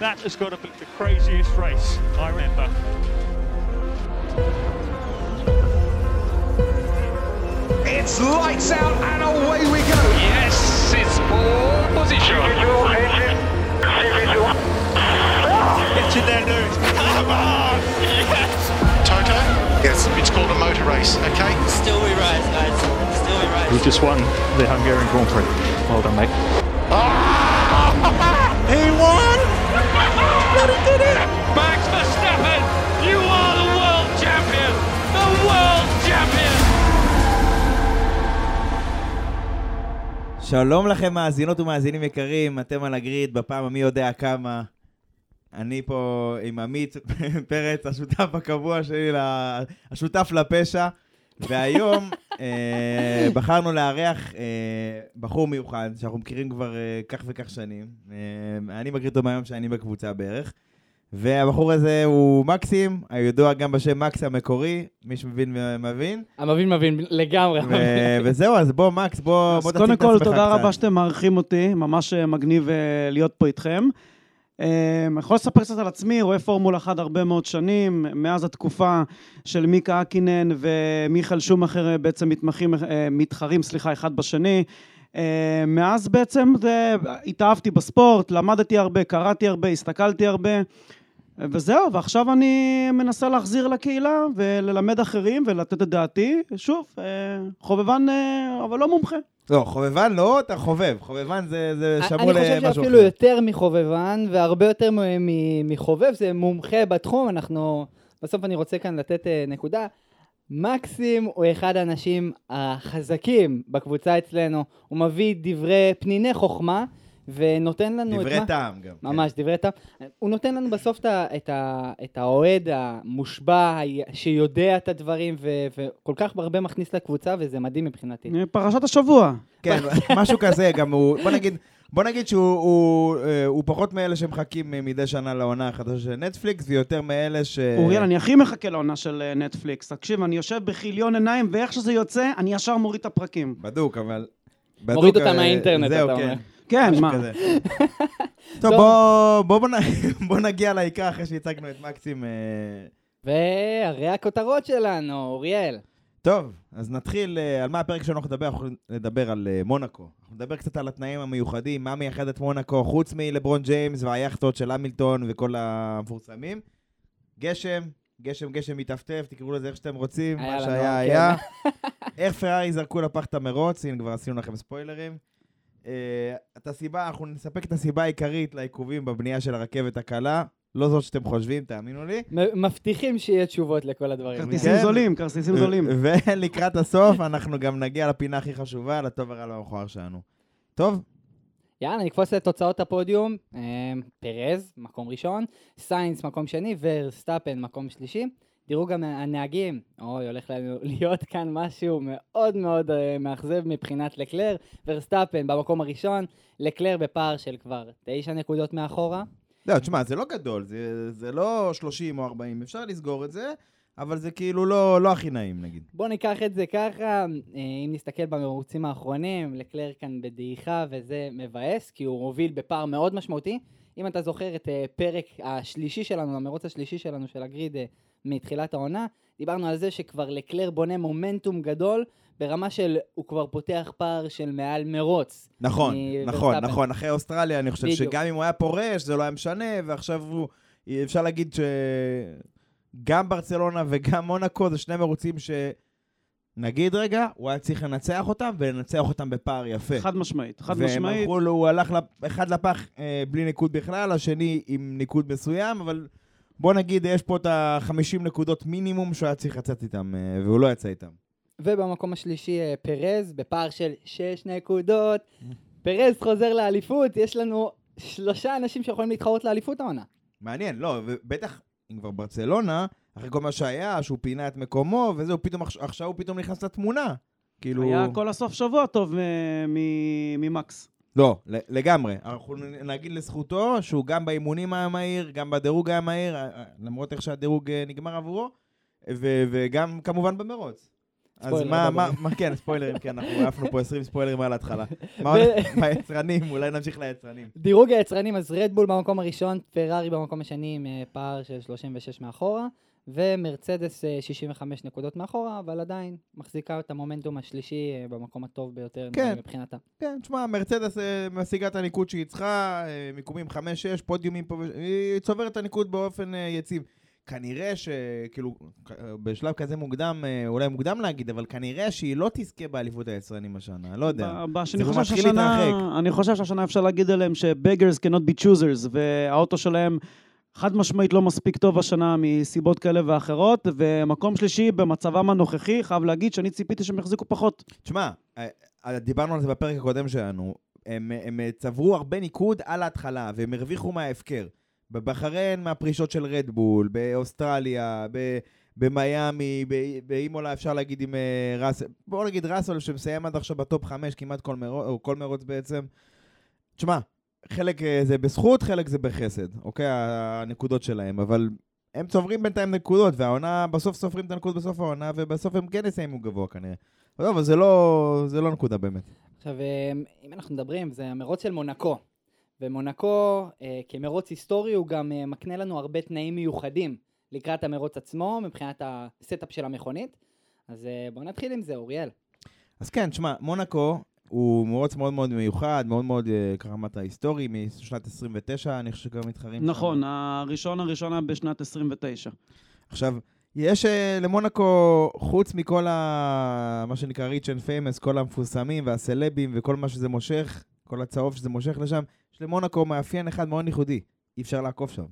That has got to be the craziest race I remember. It's lights out and away we go. Yes, it's pole position. It's in their news. Come on! Yes! Toto? Yes. It's called a motor race, okay? Still we rise, guys. Still we rise. You just won the Hungarian Grand Prix. Well done, mate. He won! Max Verstappen, you are the world champion. The world champion. שלום לכם מאזינות ומאזינים יקרים, אתם על הגריד בפעם המי יודע כמה. אני פה עם עמית פרץ, השותף הקבוע שלי, השותף לפשע. והיום אה, בחרנו לארח אה, בחור מיוחד, שאנחנו מכירים כבר אה, כך וכך שנים. אה, אני מכיר אותו מהיום שאני בקבוצה בערך. והבחור הזה הוא מקסים, הידוע גם בשם מקס המקורי, מי שמבין מבין. המבין מבין לגמרי. ו- וזהו, אז בוא, מקס, בוא, אז בוא קודם תציג את כל, עצמך תודה קצת. רבה שאתם מארחים אותי, ממש אה, מגניב אה, להיות פה איתכם. אני יכול לספר קצת על עצמי, רואה פורמולה 1 הרבה מאוד שנים, מאז התקופה של מיקה אקינן ומיכאל שומאחר בעצם מתמחים, אה, מתחרים, סליחה, אחד בשני. אה, מאז בעצם זה, התאהבתי בספורט, למדתי הרבה, קראתי הרבה, הסתכלתי הרבה. וזהו, ועכשיו אני מנסה להחזיר לקהילה וללמד אחרים ולתת את דעתי. שוב, אה, חובבן, אה, אבל לא מומחה. לא, חובבן לא, אתה חובב. חובבן זה, זה שמור אני חושב למשהו שאפילו אחר. יותר מחובבן, והרבה יותר מ- מ- מחובב, זה מומחה בתחום, אנחנו... בסוף אני רוצה כאן לתת אה, נקודה. מקסים הוא אחד האנשים החזקים בקבוצה אצלנו, הוא מביא דברי פניני חוכמה, ונותן לנו את דברי מה... טעם גם. ממש, דברי טעם. הוא נותן לנו בסוף את, ה- את, ה- את האוהד המושבע, שיודע את הדברים, ו- וכל כך הרבה מכניס לקבוצה, וזה מדהים מבחינתי. אה, פרשת השבוע. כן, משהו כזה, גם הוא, בוא נגיד, בוא נגיד שהוא הוא, אה, הוא פחות מאלה שמחכים אה, מדי שנה לעונה החדשה של נטפליקס, ויותר מאלה ש... אוריאל, אני הכי מחכה לעונה של נטפליקס. תקשיב, אני יושב בכיליון עיניים, ואיך שזה יוצא, אני ישר מוריד את הפרקים. בדוק, אבל... בדוק, מוריד אותם מהאינטרנט, אתה כן. אומר. כן, מה? טוב, בוא, בוא, בוא, נ- בוא נגיע לעיקר אחרי שהצגנו את מקסים. אה, והרי הכותרות שלנו, אוריאל. טוב, אז נתחיל, אה, על מה הפרק שלנו אנחנו נדבר? אנחנו נדבר על אה, מונאקו. אנחנו נדבר קצת על התנאים המיוחדים, מה מייחד את מונאקו, חוץ מלברון ג'יימס והיאכטות של המילטון וכל המפורסמים. גשם, גשם, גשם מטפטף, תקראו לזה איך שאתם רוצים, מה שהיה כן. היה. איך פרארי זרקו לפח את המרוץ, הנה כבר עשינו לכם ספוילרים. אה, את הסיבה, אנחנו נספק את הסיבה העיקרית לעיכובים בבנייה של הרכבת הקלה, לא זאת שאתם חושבים, תאמינו לי. מבטיחים שיהיה תשובות לכל הדברים. כרטיסים כן. זולים, כרטיסים זולים. ולקראת הסוף אנחנו גם נגיע לפינה הכי חשובה, לטוב הרע והמכוער שלנו. טוב, יאללה, נקפוץ לתוצאות הפודיום. אה, פרז, מקום ראשון, סיינס, מקום שני, ורסטאפן, מקום שלישי. דירוג הנהגים, אוי, הולך לנו להיות כאן משהו מאוד מאוד אה, מאכזב מבחינת לקלר. ורסטאפן במקום הראשון, לקלר בפער של כבר תשע נקודות מאחורה. לא, תשמע, זה לא גדול, זה, זה לא 30 או 40, אפשר לסגור את זה, אבל זה כאילו לא, לא הכי נעים, נגיד. בואו ניקח את זה ככה, אה, אם נסתכל במרוצים האחרונים, לקלר כאן בדעיכה וזה מבאס, כי הוא הוביל בפער מאוד משמעותי. אם אתה זוכר את אה, פרק השלישי שלנו, המרוץ השלישי שלנו של הגריד מתחילת העונה, דיברנו על זה שכבר לקלר בונה מומנטום גדול, ברמה של הוא כבר פותח פער של מעל מרוץ. נכון. נכון, נכון, אחרי אוסטרליה אני חושב בדיוק. שגם אם הוא היה פורש זה לא היה משנה, ועכשיו הוא, אפשר להגיד שגם ברצלונה וגם מונאקו זה שני מרוצים ש... נגיד רגע, הוא היה צריך לנצח אותם ולנצח אותם בפער יפה. חד משמעית, חד והם משמעית. הלכו לו, הוא הלך לפ- אחד לפח אה, בלי ניקוד בכלל, השני עם ניקוד מסוים, אבל בוא נגיד, יש פה את ה-50 נקודות מינימום שהוא היה צריך לצאת איתם, אה, והוא לא יצא איתם. ובמקום השלישי אה, פרז, בפער של 6 נקודות. פרז חוזר לאליפות, יש לנו שלושה אנשים שיכולים להתחרות לאליפות העונה. מעניין, לא, ובטח, אם כבר ברצלונה, אחרי כל מה שהיה, שהוא פינה את מקומו, וזהו, פתאום, עכש- עכשיו הוא פתאום נכנס לתמונה. כאילו... היה כל הסוף שבוע טוב אה, מ- ממקס. לא, לגמרי. אנחנו נגיד לזכותו שהוא גם באימונים היה מהיר, גם בדירוג היה מהיר, אה, אה, למרות איך שהדירוג אה, נגמר עבורו, ו- וגם כמובן במרוץ. אז מה, מה. מה, כן, ספוילרים, כן, אנחנו עפנו פה 20 ספוילרים על ההתחלה. מה ביצרנים? אולי נמשיך ליצרנים. דירוג היצרנים, אז רדבול במקום הראשון, פרארי במקום השני עם פער של 36 מאחורה, ומרצדס אה, 65 נקודות מאחורה, אבל עדיין מחזיקה את המומנטום השלישי אה, במקום הטוב ביותר כן. מבחינתה. כן, תשמע, מרצדס אה, משיגה את הניקוד שהיא צריכה, אה, מיקומים 5-6, פודיומים פה, היא צוברת את הניקוד באופן אה, יציב. כנראה שכאילו, אה, בשלב כזה מוקדם, אה, אולי מוקדם להגיד, אבל כנראה שהיא לא תזכה באליפות היצרנים השנה, לא יודע. זה חושב מתחיל שהשנה, להתרחק. אני חושב שהשנה אפשר להגיד עליהם ש-beggars cannot be choosers, והאוטו שלהם חד משמעית לא מספיק טוב השנה מסיבות כאלה ואחרות, ומקום שלישי במצבם הנוכחי, חייב להגיד שאני ציפיתי שהם יחזיקו פחות. תשמע, אה, אה, דיברנו על זה בפרק הקודם שלנו, הם, הם אה, צברו הרבה ניקוד על ההתחלה, והם הרוויחו מההפקר. בבחריין מהפרישות של רדבול, באוסטרליה, ב- במיאמי, באימולה אפשר להגיד עם ראסל, בואו נגיד ראסל שמסיים עד עכשיו בטופ 5 כמעט כל כל מרוץ בעצם. תשמע, חלק אה, זה בזכות, חלק זה בחסד, אוקיי? הנקודות שלהם, אבל הם צוברים בינתיים נקודות, והעונה, בסוף סופרים את הנקודות בסוף העונה, ובסוף הם כן יסיימו גבוה כנראה. אבל אבל זה לא, זה לא נקודה באמת. עכשיו, אה, אם אנחנו מדברים, זה המרוץ של מונקו. ומונקו, אה, כמרוץ היסטורי, הוא גם אה, מקנה לנו הרבה תנאים מיוחדים לקראת המרוץ עצמו, מבחינת ה setup של המכונית. אז בואו נתחיל עם זה, אוריאל. אז כן, תשמע, מונקו הוא מרוץ מאוד מאוד מיוחד, מאוד מאוד, אה, ככה אמרת, היסטורי, משנת 29, אני חושב שגם מתחרים שם. נכון, הראשון הראשונה בשנת 29. עכשיו, יש אה, למונקו, חוץ מכל ה... מה שנקרא rich and famous, כל המפורסמים והסלבים וכל מה שזה מושך, כל הצהוב שזה מושך לשם, יש למונקו מאפיין אחד מאוד ייחודי, אי אפשר לעקוף שם.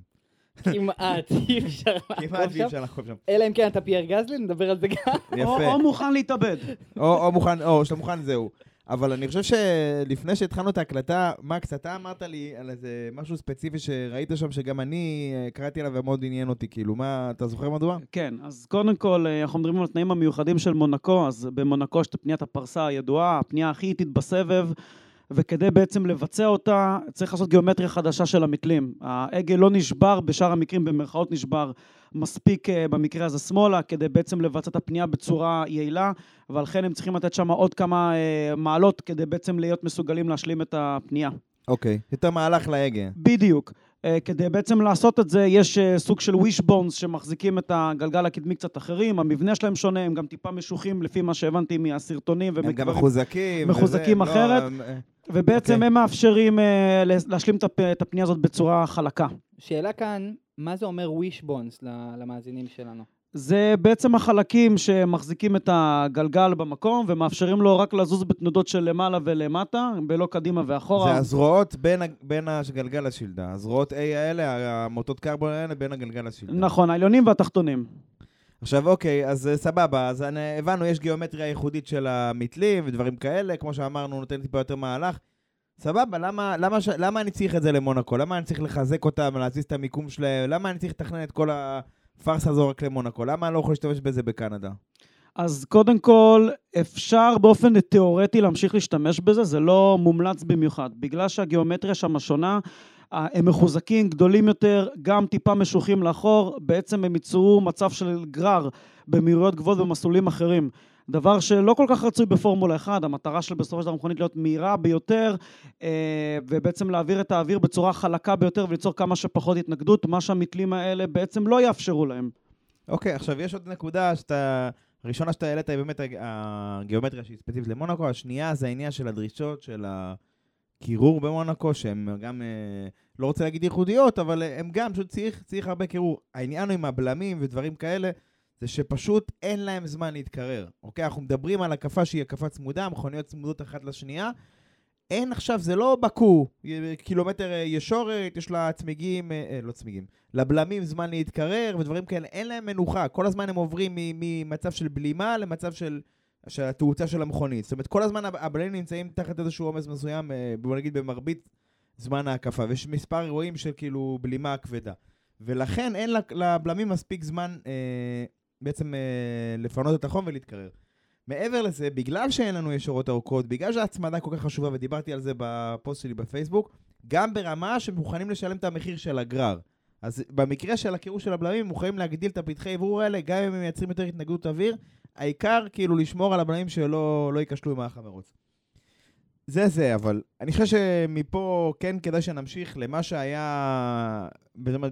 כמעט אי אפשר כמעט לעקוב אי שם. אפשר שם. אלא אם כן אתה פייר גזלי, נדבר על זה גם. או, יפה. או מוכן להתאבד. או מוכן, או שאתה מוכן, זהו. אבל אני חושב שלפני שהתחלנו את ההקלטה, מקס, אתה אמרת לי על איזה משהו ספציפי שראית שם, שגם אני אה, קראתי עליו ומאוד עניין אותי, כאילו, מה, אתה זוכר מדוע? כן, אז קודם כל, אה, אנחנו מדברים על התנאים המיוחדים של מונקו, אז במונקו יש את פניית הפרסה הידועה, הפנייה הכי איטית בסבב, וכדי בעצם לבצע אותה, צריך לעשות גיאומטריה חדשה של המתלים. העגל לא נשבר, בשאר המקרים במרכאות נשבר מספיק אה, במקרה הזה שמאלה, כדי בעצם לבצע את הפנייה בצורה יעילה, ולכן הם צריכים לתת שם עוד כמה אה, מעלות כדי בעצם להיות מסוגלים להשלים את הפנייה. אוקיי. יותר מהלך להגה. בדיוק. Uh, כדי בעצם לעשות את זה, יש סוג של wishbones שמחזיקים את הגלגל הקדמי קצת אחרים, המבנה שלהם שונה, הם גם טיפה משוחים לפי מה שהבנתי מהסרטונים. הם גם מחוזקים. מחוזקים וזה, אחרת. לא, הם- אה, ובעצם אוקיי. הם מאפשרים uh, להשלים את הפ- את הפנייה הזאת בצורה חלקה. שאלה כאן, מה זה אומר wishbones למאזינים שלנו? זה בעצם החלקים שמחזיקים את הגלגל במקום ומאפשרים לו רק לזוז בתנודות של למעלה ולמטה, ולא קדימה ואחורה. זה הזרועות בין, ה- בין הגלגל לשלדה. הזרועות A האלה, המוטות קרבון האלה, בין הגלגל לשלדה. נכון, העליונים והתחתונים. עכשיו, אוקיי, אז אה, סבבה, אז הבנו, יש גיאומטריה ייחודית של המתלים ודברים כאלה, כמו שאמרנו, נותן טיפה יותר מהלך. סבבה, למה, למה, ש... למה אני צריך את זה למונקו? למה אני צריך לחזק אותם, להזיז את המיקום שלהם? למה אני צריך לתכנן את כל הפארסה הזו רק למונקו? למה אני לא יכול להשתמש בזה בקנדה? אז קודם כל, אפשר באופן תיאורטי להמשיך להשתמש בזה, זה לא מומלץ במיוחד. בגלל שהגיאומטריה שם שונה, הם מחוזקים, גדולים יותר, גם טיפה משוחים לאחור, בעצם הם ייצרו מצב של גרר במהירויות גבוהות במסלולים אחרים. דבר שלא כל כך רצוי בפורמולה 1, המטרה של בסופו של דבר המכונית להיות מהירה ביותר, אה, ובעצם להעביר את האוויר בצורה חלקה ביותר וליצור כמה שפחות התנגדות, מה שהמתלים האלה בעצם לא יאפשרו להם. אוקיי, עכשיו יש עוד נקודה שאתה... הראשונה שאתה העלית היא באמת הג- הגיאומטריה שהיא ספציפית למונקו, השנייה זה העניין של הדרישות של הקירור במונקו, שהן גם, אה, לא רוצה להגיד ייחודיות, אבל אה, הם גם, פשוט צריך, צריך הרבה קירור. העניין הוא עם הבלמים ודברים כאלה, זה שפשוט אין להם זמן להתקרר. אוקיי, אנחנו מדברים על הקפה שהיא הקפה צמודה, מכוניות צמודות אחת לשנייה. אין עכשיו, זה לא בקו, י- קילומטר אה, ישורת, יש לה צמיגים, אה, אה, לא צמיגים, לבלמים זמן להתקרר ודברים כאלה, אין להם מנוחה. כל הזמן הם עוברים ממצב של בלימה למצב של, של התאוצה של המכונית. זאת אומרת, כל הזמן הב- הבלמים נמצאים תחת איזשהו עומס מסוים, אה, בוא נגיד במרבית זמן ההקפה, ויש מספר אירועים של כאילו בלימה כבדה. ולכן אין לבלמים מספיק זמן אה, בעצם אה, לפנות את החום ולהתקרר. מעבר לזה, בגלל שאין לנו ישורות ארוכות, בגלל שההצמדה כל כך חשובה, ודיברתי על זה בפוסט שלי בפייסבוק, גם ברמה שמוכנים לשלם את המחיר של הגרר. אז במקרה של הקירור של הבלמים, מוכנים להגדיל את הפתחי עברור האלה, גם אם הם מייצרים יותר התנגדות אוויר, העיקר כאילו לשמור על הבלמים שלא לא ייכשלו במערך המרוץ. זה זה, אבל אני חושב שמפה כן כדאי שנמשיך למה שהיה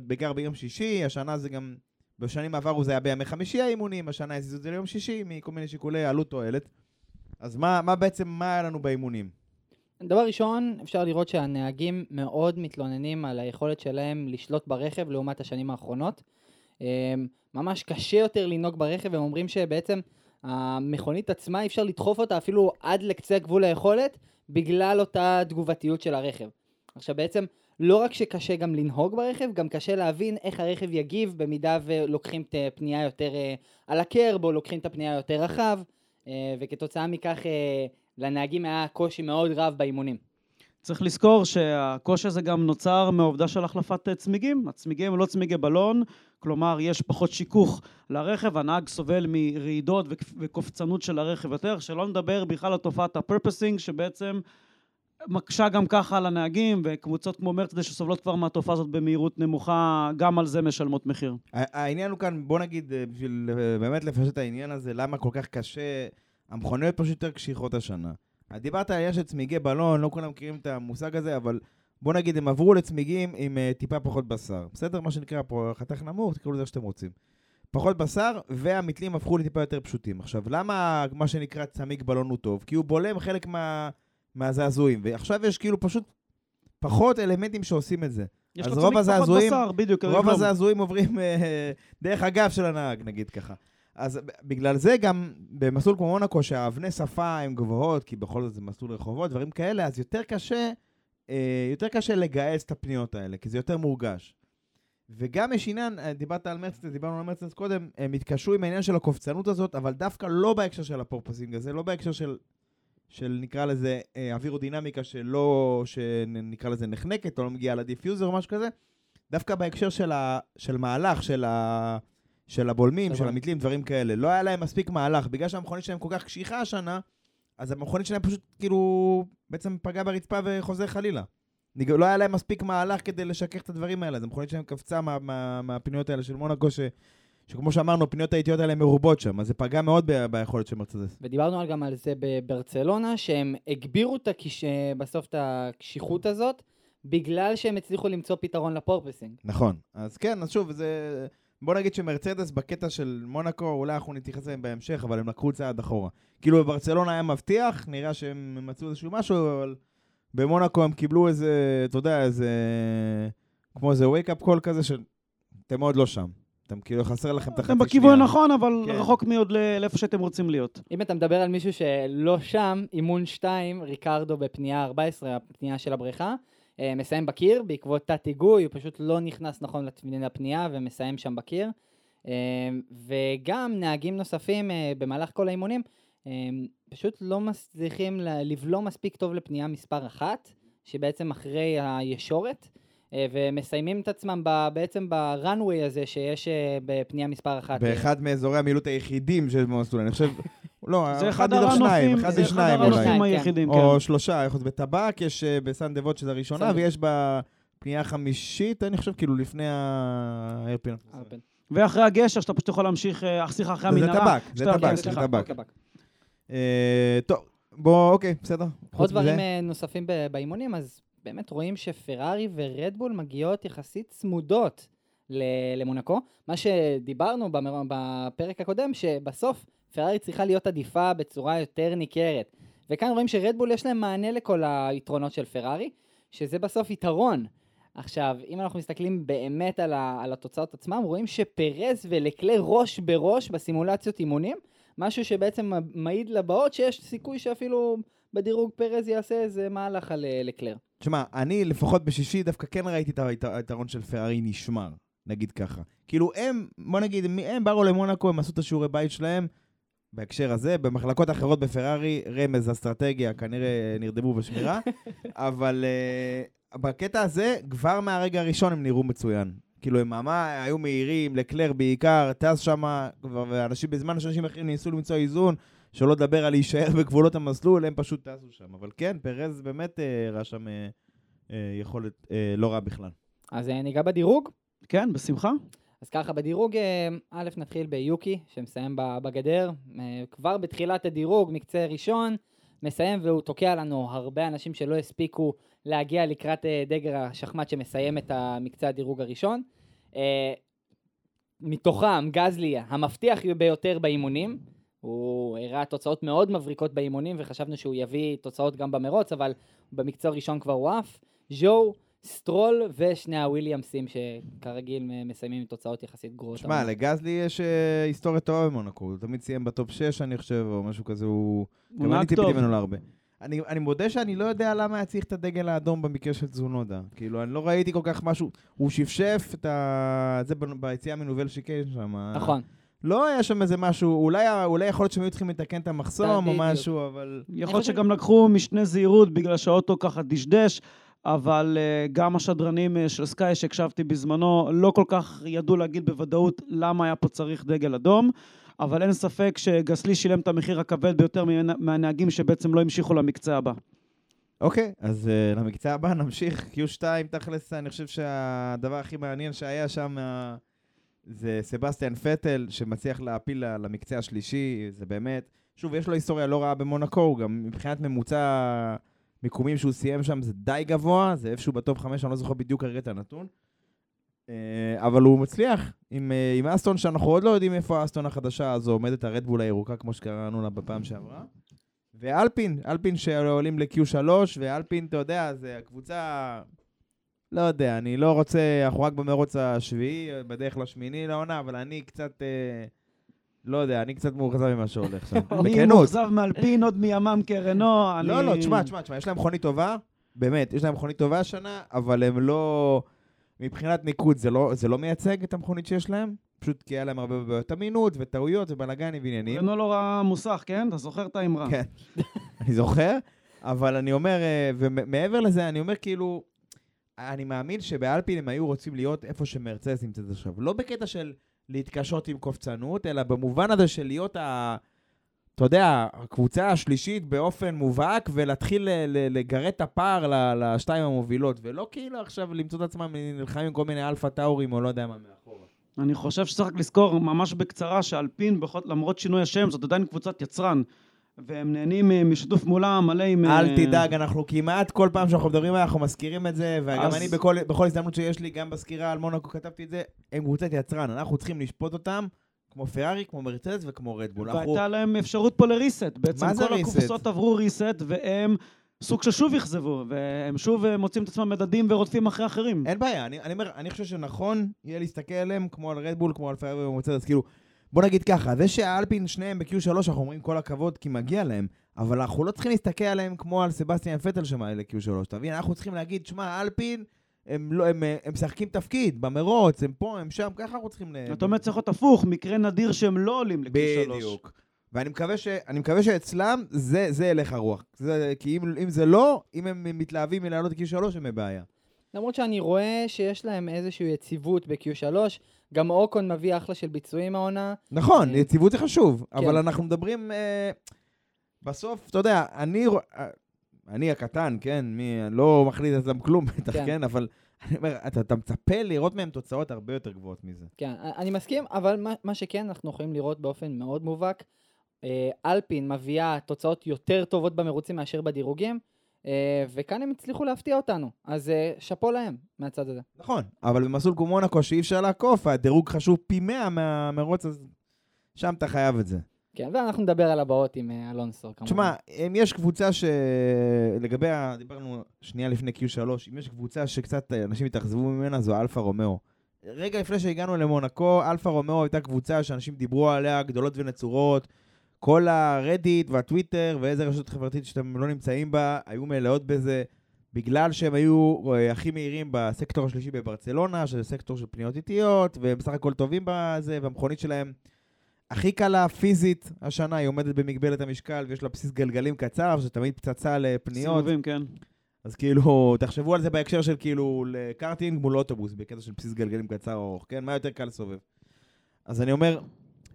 בעיקר ביום שישי, השנה זה גם, בשנים עברו זה היה בימי חמישי האימונים, השנה הזיזו את זה ליום שישי מכל מיני שיקולי עלות תועלת. אז מה, מה בעצם, מה היה לנו באימונים? דבר ראשון, אפשר לראות שהנהגים מאוד מתלוננים על היכולת שלהם לשלוט ברכב לעומת השנים האחרונות. אמ, ממש קשה יותר לנהוג ברכב, הם אומרים שבעצם המכונית עצמה, אי אפשר לדחוף אותה אפילו עד לקצה גבול היכולת, בגלל אותה תגובתיות של הרכב. עכשיו בעצם, לא רק שקשה גם לנהוג ברכב, גם קשה להבין איך הרכב יגיב במידה ולוקחים את הפנייה יותר אה, על הקרב, או לוקחים את הפנייה יותר רחב, אה, וכתוצאה מכך אה, לנהגים היה קושי מאוד רב באימונים. צריך לזכור שהקושי הזה גם נוצר מהעובדה של החלפת צמיגים. הצמיגים הם לא צמיגי בלון, כלומר יש פחות שיכוך לרכב, הנהג סובל מרעידות וקופצנות של הרכב יותר, שלא נדבר בכלל על תופעת הפרפסינג שבעצם מקשה גם ככה על הנהגים, וקבוצות כמו מרצדס שסובלות כבר מהתופעה הזאת במהירות נמוכה, גם על זה משלמות מחיר. העניין הוא כאן, בוא נגיד, אה, בשביל אה, באמת לפשט את העניין הזה, למה כל כך קשה, המכוניות פשוט יותר קשיחות השנה. דיברת על עניין של צמיגי בלון, לא כולם מכירים את המושג הזה, אבל בוא נגיד, הם עברו לצמיגים עם uh, טיפה פחות בשר. בסדר? מה שנקרא פה חתך נמוך, תקראו לזה איך שאתם רוצים. פחות בשר, והמתלים הפכו לטיפה יותר פשוטים. עכשיו, למה מה שנקרא צמיג בלון הוא טוב? כי הוא בולם חלק מה, מהזעזועים, ועכשיו יש כאילו פשוט פחות אלמנטים שעושים את זה. יש לו צמיג פחות בשר, בדיוק. רוב הזעזועים עוברים uh, דרך הגב של הנהג, נגיד ככה. אז בגלל זה גם במסלול כמו מונקו, שהאבני שפה הן גבוהות, כי בכל זאת זה מסלול רחובות, דברים כאלה, אז יותר קשה, אה, יותר קשה לגייס את הפניות האלה, כי זה יותר מורגש. וגם יש עניין, אה, דיברת על מרצדס, דיברנו על מרצדס קודם, הם התקשרו עם העניין של הקופצנות הזאת, אבל דווקא לא בהקשר של הפורפסינג הזה, לא בהקשר של, של נקרא לזה אה, אווירודינמיקה שלא, שנקרא לזה נחנקת, או לא מגיעה ל diffuser או משהו כזה, דווקא בהקשר של, ה, של מהלך, של ה... של הבולמים, של המתלים, דברים כאלה. לא היה להם מספיק מהלך. בגלל שהמכונית שלהם כל כך קשיחה השנה, אז המכונית שלהם פשוט כאילו בעצם פגעה ברצפה וחוזר חלילה. לא היה להם מספיק מהלך כדי לשכך את הדברים האלה. אז המכונית שלהם קפצה מה, מה, מהפניות האלה של מונקו, ש, שכמו שאמרנו, הפניות האיטיות האלה מרובות שם, אז זה פגע מאוד ב, ביכולת של מרצדס. ודיברנו גם על זה בברצלונה, שהם הגבירו את הקש... בסוף את הקשיחות הזאת, בגלל שהם הצליחו למצוא פתרון לפורפסינג. נכון. אז כן, אז שוב, זה... בוא נגיד שמרצדס בקטע של מונאקו, אולי אנחנו נתייחס אליהם בהמשך, אבל הם לקחו צעד אחורה. כאילו בברצלונה היה מבטיח, נראה שהם מצאו איזשהו משהו, אבל במונאקו הם קיבלו איזה, אתה יודע, איזה... כמו איזה wake-up call כזה, שאתם עוד לא שם. אתם כאילו חסר לכם את החצי שנייה. אתם בכיוון נכון, אבל כן. רחוק מאוד לאיפה שאתם רוצים להיות. אם אתה מדבר על מישהו שלא שם, אימון 2, ריקרדו בפנייה 14, הפנייה של הבריכה, מסיים בקיר בעקבות תת היגוי, הוא פשוט לא נכנס נכון לפנייה ומסיים שם בקיר. אה, וגם נהגים נוספים אה, במהלך כל האימונים פשוט לא מצליחים לבלום מספיק טוב לפנייה מספר אחת, שבעצם אחרי הישורת, ומסיימים את עצמם בעצם בראנוויי הזה שיש בפנייה מספר אחת. באחד מאזורי המילוט היחידים שיש במסלול, אני חושב... לא, זה אחד הנופים, אחד משניים אולי. היחידים, כן. או שלושה, יכול להיות בטבק, יש אה, בסן דבוט שזה הראשונה, ויש בפנייה החמישית, אני חושב, כאילו לפני הארפין. ואחרי הגשר, שאתה פשוט יכול להמשיך, אה, סליחה, אחרי המנהרה. זה טבק, זה טבק, זה טבק. אה, טוב, בוא, אוקיי, בסדר. עוד דברים נוספים באימונים, אז באמת רואים שפרארי ורדבול מגיעות יחסית צמודות למונקו. מה שדיברנו בפרק הקודם, שבסוף פרארי צריכה להיות עדיפה בצורה יותר ניכרת. וכאן רואים שרדבול יש להם מענה לכל היתרונות של פרארי, שזה בסוף יתרון. עכשיו, אם אנחנו מסתכלים באמת על, על התוצאות עצמם, רואים שפרז ולקלר ראש בראש בסימולציות אימונים, משהו שבעצם מעיד לבאות שיש סיכוי שאפילו בדירוג פרז יעשה איזה מהלך על אה, לקלר. תשמע, אני לפחות בשישי דווקא כן ראיתי את היתרון של פרארי נשמר, נגיד ככה. כאילו הם, בוא נגיד, הם באו למונקו, הם עשו את השיעורי בית שלהם, בהקשר הזה, במחלקות אחרות בפרארי, רמז, אסטרטגיה, כנראה נרדמו בשמירה, אבל uh, בקטע הזה, כבר מהרגע הראשון הם נראו מצוין. כאילו, הם ממש היו מהירים, לקלר בעיקר, טס שם, ואנשים בזמן שאנשים אחרים ניסו למצוא איזון, שלא לדבר על להישאר בגבולות המסלול, הם פשוט טסו שם. אבל כן, פרז באמת uh, ראה שם uh, uh, יכולת לא רע בכלל. אז ניגע בדירוג? כן, בשמחה. אז ככה, בדירוג, אה, א', נתחיל ביוקי, שמסיים בגדר. אה, כבר בתחילת הדירוג, מקצה ראשון, מסיים והוא תוקע לנו הרבה אנשים שלא הספיקו להגיע לקראת אה, דגר השחמט שמסיים את המקצה הדירוג הראשון. אה, מתוכם גזלי המבטיח ביותר באימונים. הוא הראה תוצאות מאוד מבריקות באימונים וחשבנו שהוא יביא תוצאות גם במרוץ, אבל במקצה הראשון כבר הוא עף. ז'ו, סטרול ושני הוויליאמסים שכרגיל מסיימים עם תוצאות יחסית גרועות. שמע, לגזלי יש אה, היסטוריה טובה במונקו, הוא תמיד סיים ב top 6, אני חושב, או משהו כזה, הוא... הוא גם אני ציפיתי טוב. ממנו להרבה. אני, אני מודה שאני לא יודע למה היה צריך את הדגל האדום במקרה של תזונודה. כאילו, אני לא ראיתי כל כך משהו... הוא שפשף את ה... זה ב- ביציאה מנובל שיקן שם. נכון. לא היה שם איזה משהו, אולי, אולי יכול להיות שהם היו צריכים לתקן את המחסום או. משהו, אבל... יכול להיות חושב- שגם לקחו משנה זהירות בגלל שהאוטו ככה דשדש, אבל אה, גם השדרנים אה, של סקאי שהקשבתי בזמנו לא כל כך ידעו להגיד בוודאות למה היה פה צריך דגל אדום, אבל אין ספק שגסלי שילם את המחיר הכבד ביותר מה- מהנהגים שבעצם לא המשיכו למקצה הבא. אוקיי, אז uh, למקצוע הבא נמשיך. Q2, תכלס, אני חושב שהדבר הכי מעניין שהיה שם uh, זה סבסטיאן פטל, שמצליח להעפיל ל- למקצה השלישי, זה באמת... שוב, יש לו היסטוריה לא רעה במונקו, הוא גם מבחינת ממוצע מיקומים שהוא סיים שם זה די גבוה, זה איפשהו בטופ 5, אני לא זוכר בדיוק כרגע את הנתון. Uh, אבל הוא מצליח עם, uh, עם אסטון, שאנחנו עוד לא יודעים איפה האסטון החדשה הזו עומדת, הרדבול הירוקה, כמו שקראנו לה בפעם שעברה. ואלפין, אלפין שעולים ל-Q3, ואלפין, אתה יודע, זה הקבוצה... לא יודע, אני לא רוצה, אנחנו רק במרוץ השביעי, בדרך לשמיני לעונה, אבל אני קצת, אה, לא יודע, אני קצת מאוכזב ממה שהולך שם. אני בכנות. מאוכזב מאלפין עוד מימם כרנו. אני- לא, לא, תשמע, תשמע, תשמע, יש להם מכונית טובה, באמת, יש להם מכונית טובה השנה, אבל הם לא... מבחינת ניקוד זה לא, זה לא מייצג את המכונית שיש להם, פשוט כי היה להם הרבה בעיות אמינות וטעויות ובלאגנים ועניינים. רנו לא ראה מוסך, כן? אתה זוכר את האמרה? כן, אני זוכר, אבל אני אומר, אה, ומעבר לזה, אני אומר כאילו, אני מאמין שבאלפין הם היו רוצים להיות איפה שמרצדס נמצאת עכשיו. לא בקטע של להתקשות עם קופצנות, אלא במובן הזה של להיות ה... אתה יודע, הקבוצה השלישית באופן מובהק, ולהתחיל לגרד את הפער לשתיים המובילות, ולא כאילו עכשיו למצוא את עצמם נלחמים עם כל מיני אלפא טאורים או לא יודע מה מאחורה. אני חושב שצריך לזכור ממש בקצרה שאלפין, למרות שינוי השם, זאת עדיין קבוצת יצרן. והם נהנים אה, משיתוף פעולה מלא עם... אל אה, תדאג, אנחנו כמעט כל פעם שאנחנו מדברים אנחנו מזכירים את זה, וגם אז- אני בכל, בכל הזדמנות שיש לי, גם בסקירה על מונקו כתבתי את זה, הם קבוצת יצרן, אנחנו צריכים לשפוט אותם כמו פרארי, כמו מרצדס וכמו רדבול. אנחנו... והייתה להם אפשרות פה לריסט. בעצם כל? הקבוצות עברו ריסט, והם סוג של שוב אכזבו, והם שוב אה, מוצאים את עצמם מדדים ורודפים אחרי אחרים. אין בעיה, אני, אני אני חושב שנכון יהיה להסתכל עליהם כמו על רדבול, כמו על פרארי ומרצדס, כאילו, בוא נגיד ככה, זה שהאלפין שניהם ב-Q3, אנחנו אומרים כל הכבוד כי מגיע להם, אבל אנחנו לא צריכים להסתכל עליהם כמו על סבסטיאן פטל שמעלה ל-Q3, אתה מבין? אנחנו צריכים להגיד, שמע, אלפין, הם, לא, הם, הם משחקים תפקיד במרוץ, הם פה, הם שם, ככה אנחנו צריכים... ל- אתה אומר צריך להיות הפוך, מקרה נדיר שהם לא עולים לכביש שלוש. בדיוק. ואני מקווה, ש... מקווה שאצלם זה, זה הלך הרוח. זה, כי אם, אם זה לא, אם הם מתלהבים מלעלות ל-Q3, הם בבעיה. למרות שאני רואה שיש להם איזושהי יציבות ב-Q3, גם אוקון מביא אחלה של ביצועים העונה. נכון, אה, יציבות זה חשוב, כן. אבל אנחנו מדברים... אה, בסוף, אתה יודע, אני... אה, אני הקטן, כן? מי, לא מחליט אצלם כלום, בטח, כן. כן? אבל אני אומר, אתה, אתה מצפה לראות מהם תוצאות הרבה יותר גבוהות מזה. כן, אני מסכים, אבל מה, מה שכן, אנחנו יכולים לראות באופן מאוד מובהק, אלפין מביאה תוצאות יותר טובות במרוצים מאשר בדירוגים, וכאן הם הצליחו להפתיע אותנו, אז אה, שאפו להם מהצד הזה. נכון, אבל במסלול כמו מונקו, שאי אפשר לעקוף, הדירוג חשוב פי 100 מהמרוץ, אז שם אתה חייב את זה. כן, ואנחנו נדבר על הבאות עם אה, אלונסו, כמובן. תשמע, אם יש קבוצה ש... לגבי, ה... דיברנו שנייה לפני Q3, אם יש קבוצה שקצת אה, אנשים התאכזבו ממנה, זו אלפה רומאו. רגע לפני שהגענו למונקו, אלפה רומאו הייתה קבוצה שאנשים דיברו עליה, גדולות ונצורות. כל הרדיט והטוויטר ואיזה רשת חברתית שאתם לא נמצאים בה, היו מלאות בזה, בגלל שהם היו אה, הכי מהירים בסקטור השלישי בברצלונה, שזה סקטור של פניות איטיות, והם בסך הכל טובים בזה, והמכונית שלהם הכי קלה פיזית השנה, היא עומדת במגבלת המשקל ויש לה בסיס גלגלים קצר, שזה תמיד פצצה לפניות. סיבובים, כן. אז כאילו, תחשבו על זה בהקשר של כאילו לקארטינג מול אוטובוס, בקטע של בסיס גלגלים קצר או ארוך, כן? מה יותר קל לסובב? אז אני אומר,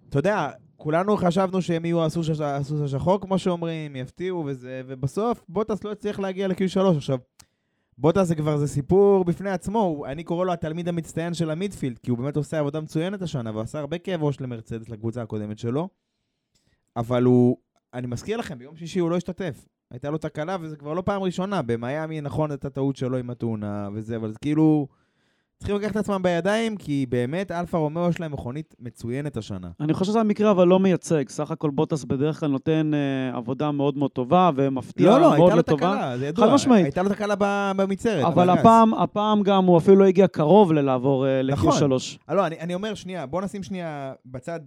אתה יודע, כולנו חשבנו שהם יהיו הסוס הסוס השחור, כמו שאומרים, יפתיעו וזה, ובסוף בוטס לא הצליח להגיע ל-Q3. עכשיו, בוטה זה כבר, זה סיפור בפני עצמו, אני קורא לו התלמיד המצטיין של המידפילד, כי הוא באמת עושה עבודה מצוינת השנה, והוא עשה הרבה כאב ראש למרצדס, לקבוצה הקודמת שלו, אבל הוא, אני מזכיר לכם, ביום שישי הוא לא השתתף. הייתה לו תקלה, וזה כבר לא פעם ראשונה. במיאמי, נכון, הייתה טעות שלו עם התאונה וזה, אבל זה כאילו... צריכים לקחת את עצמם בידיים, כי באמת, אלפה רומאו יש להם מכונית מצוינת השנה. אני חושב שזה המקרה אבל לא מייצג. סך הכל בוטס בדרך כלל נותן אה, עבודה מאוד מאוד טובה ומפתיע לא, לא, מאוד הייתה לו לטובה. תקלה, זה ידוע. חד משמעית. הייתה לו תקלה ב- במצערת. אבל. הפעם, הפעם גם הוא אפילו לא הגיע קרוב ללעבור אה, נכון. ל-Q3. אה, לא, אני, אני אומר, שנייה, בוא נשים שנייה בצד,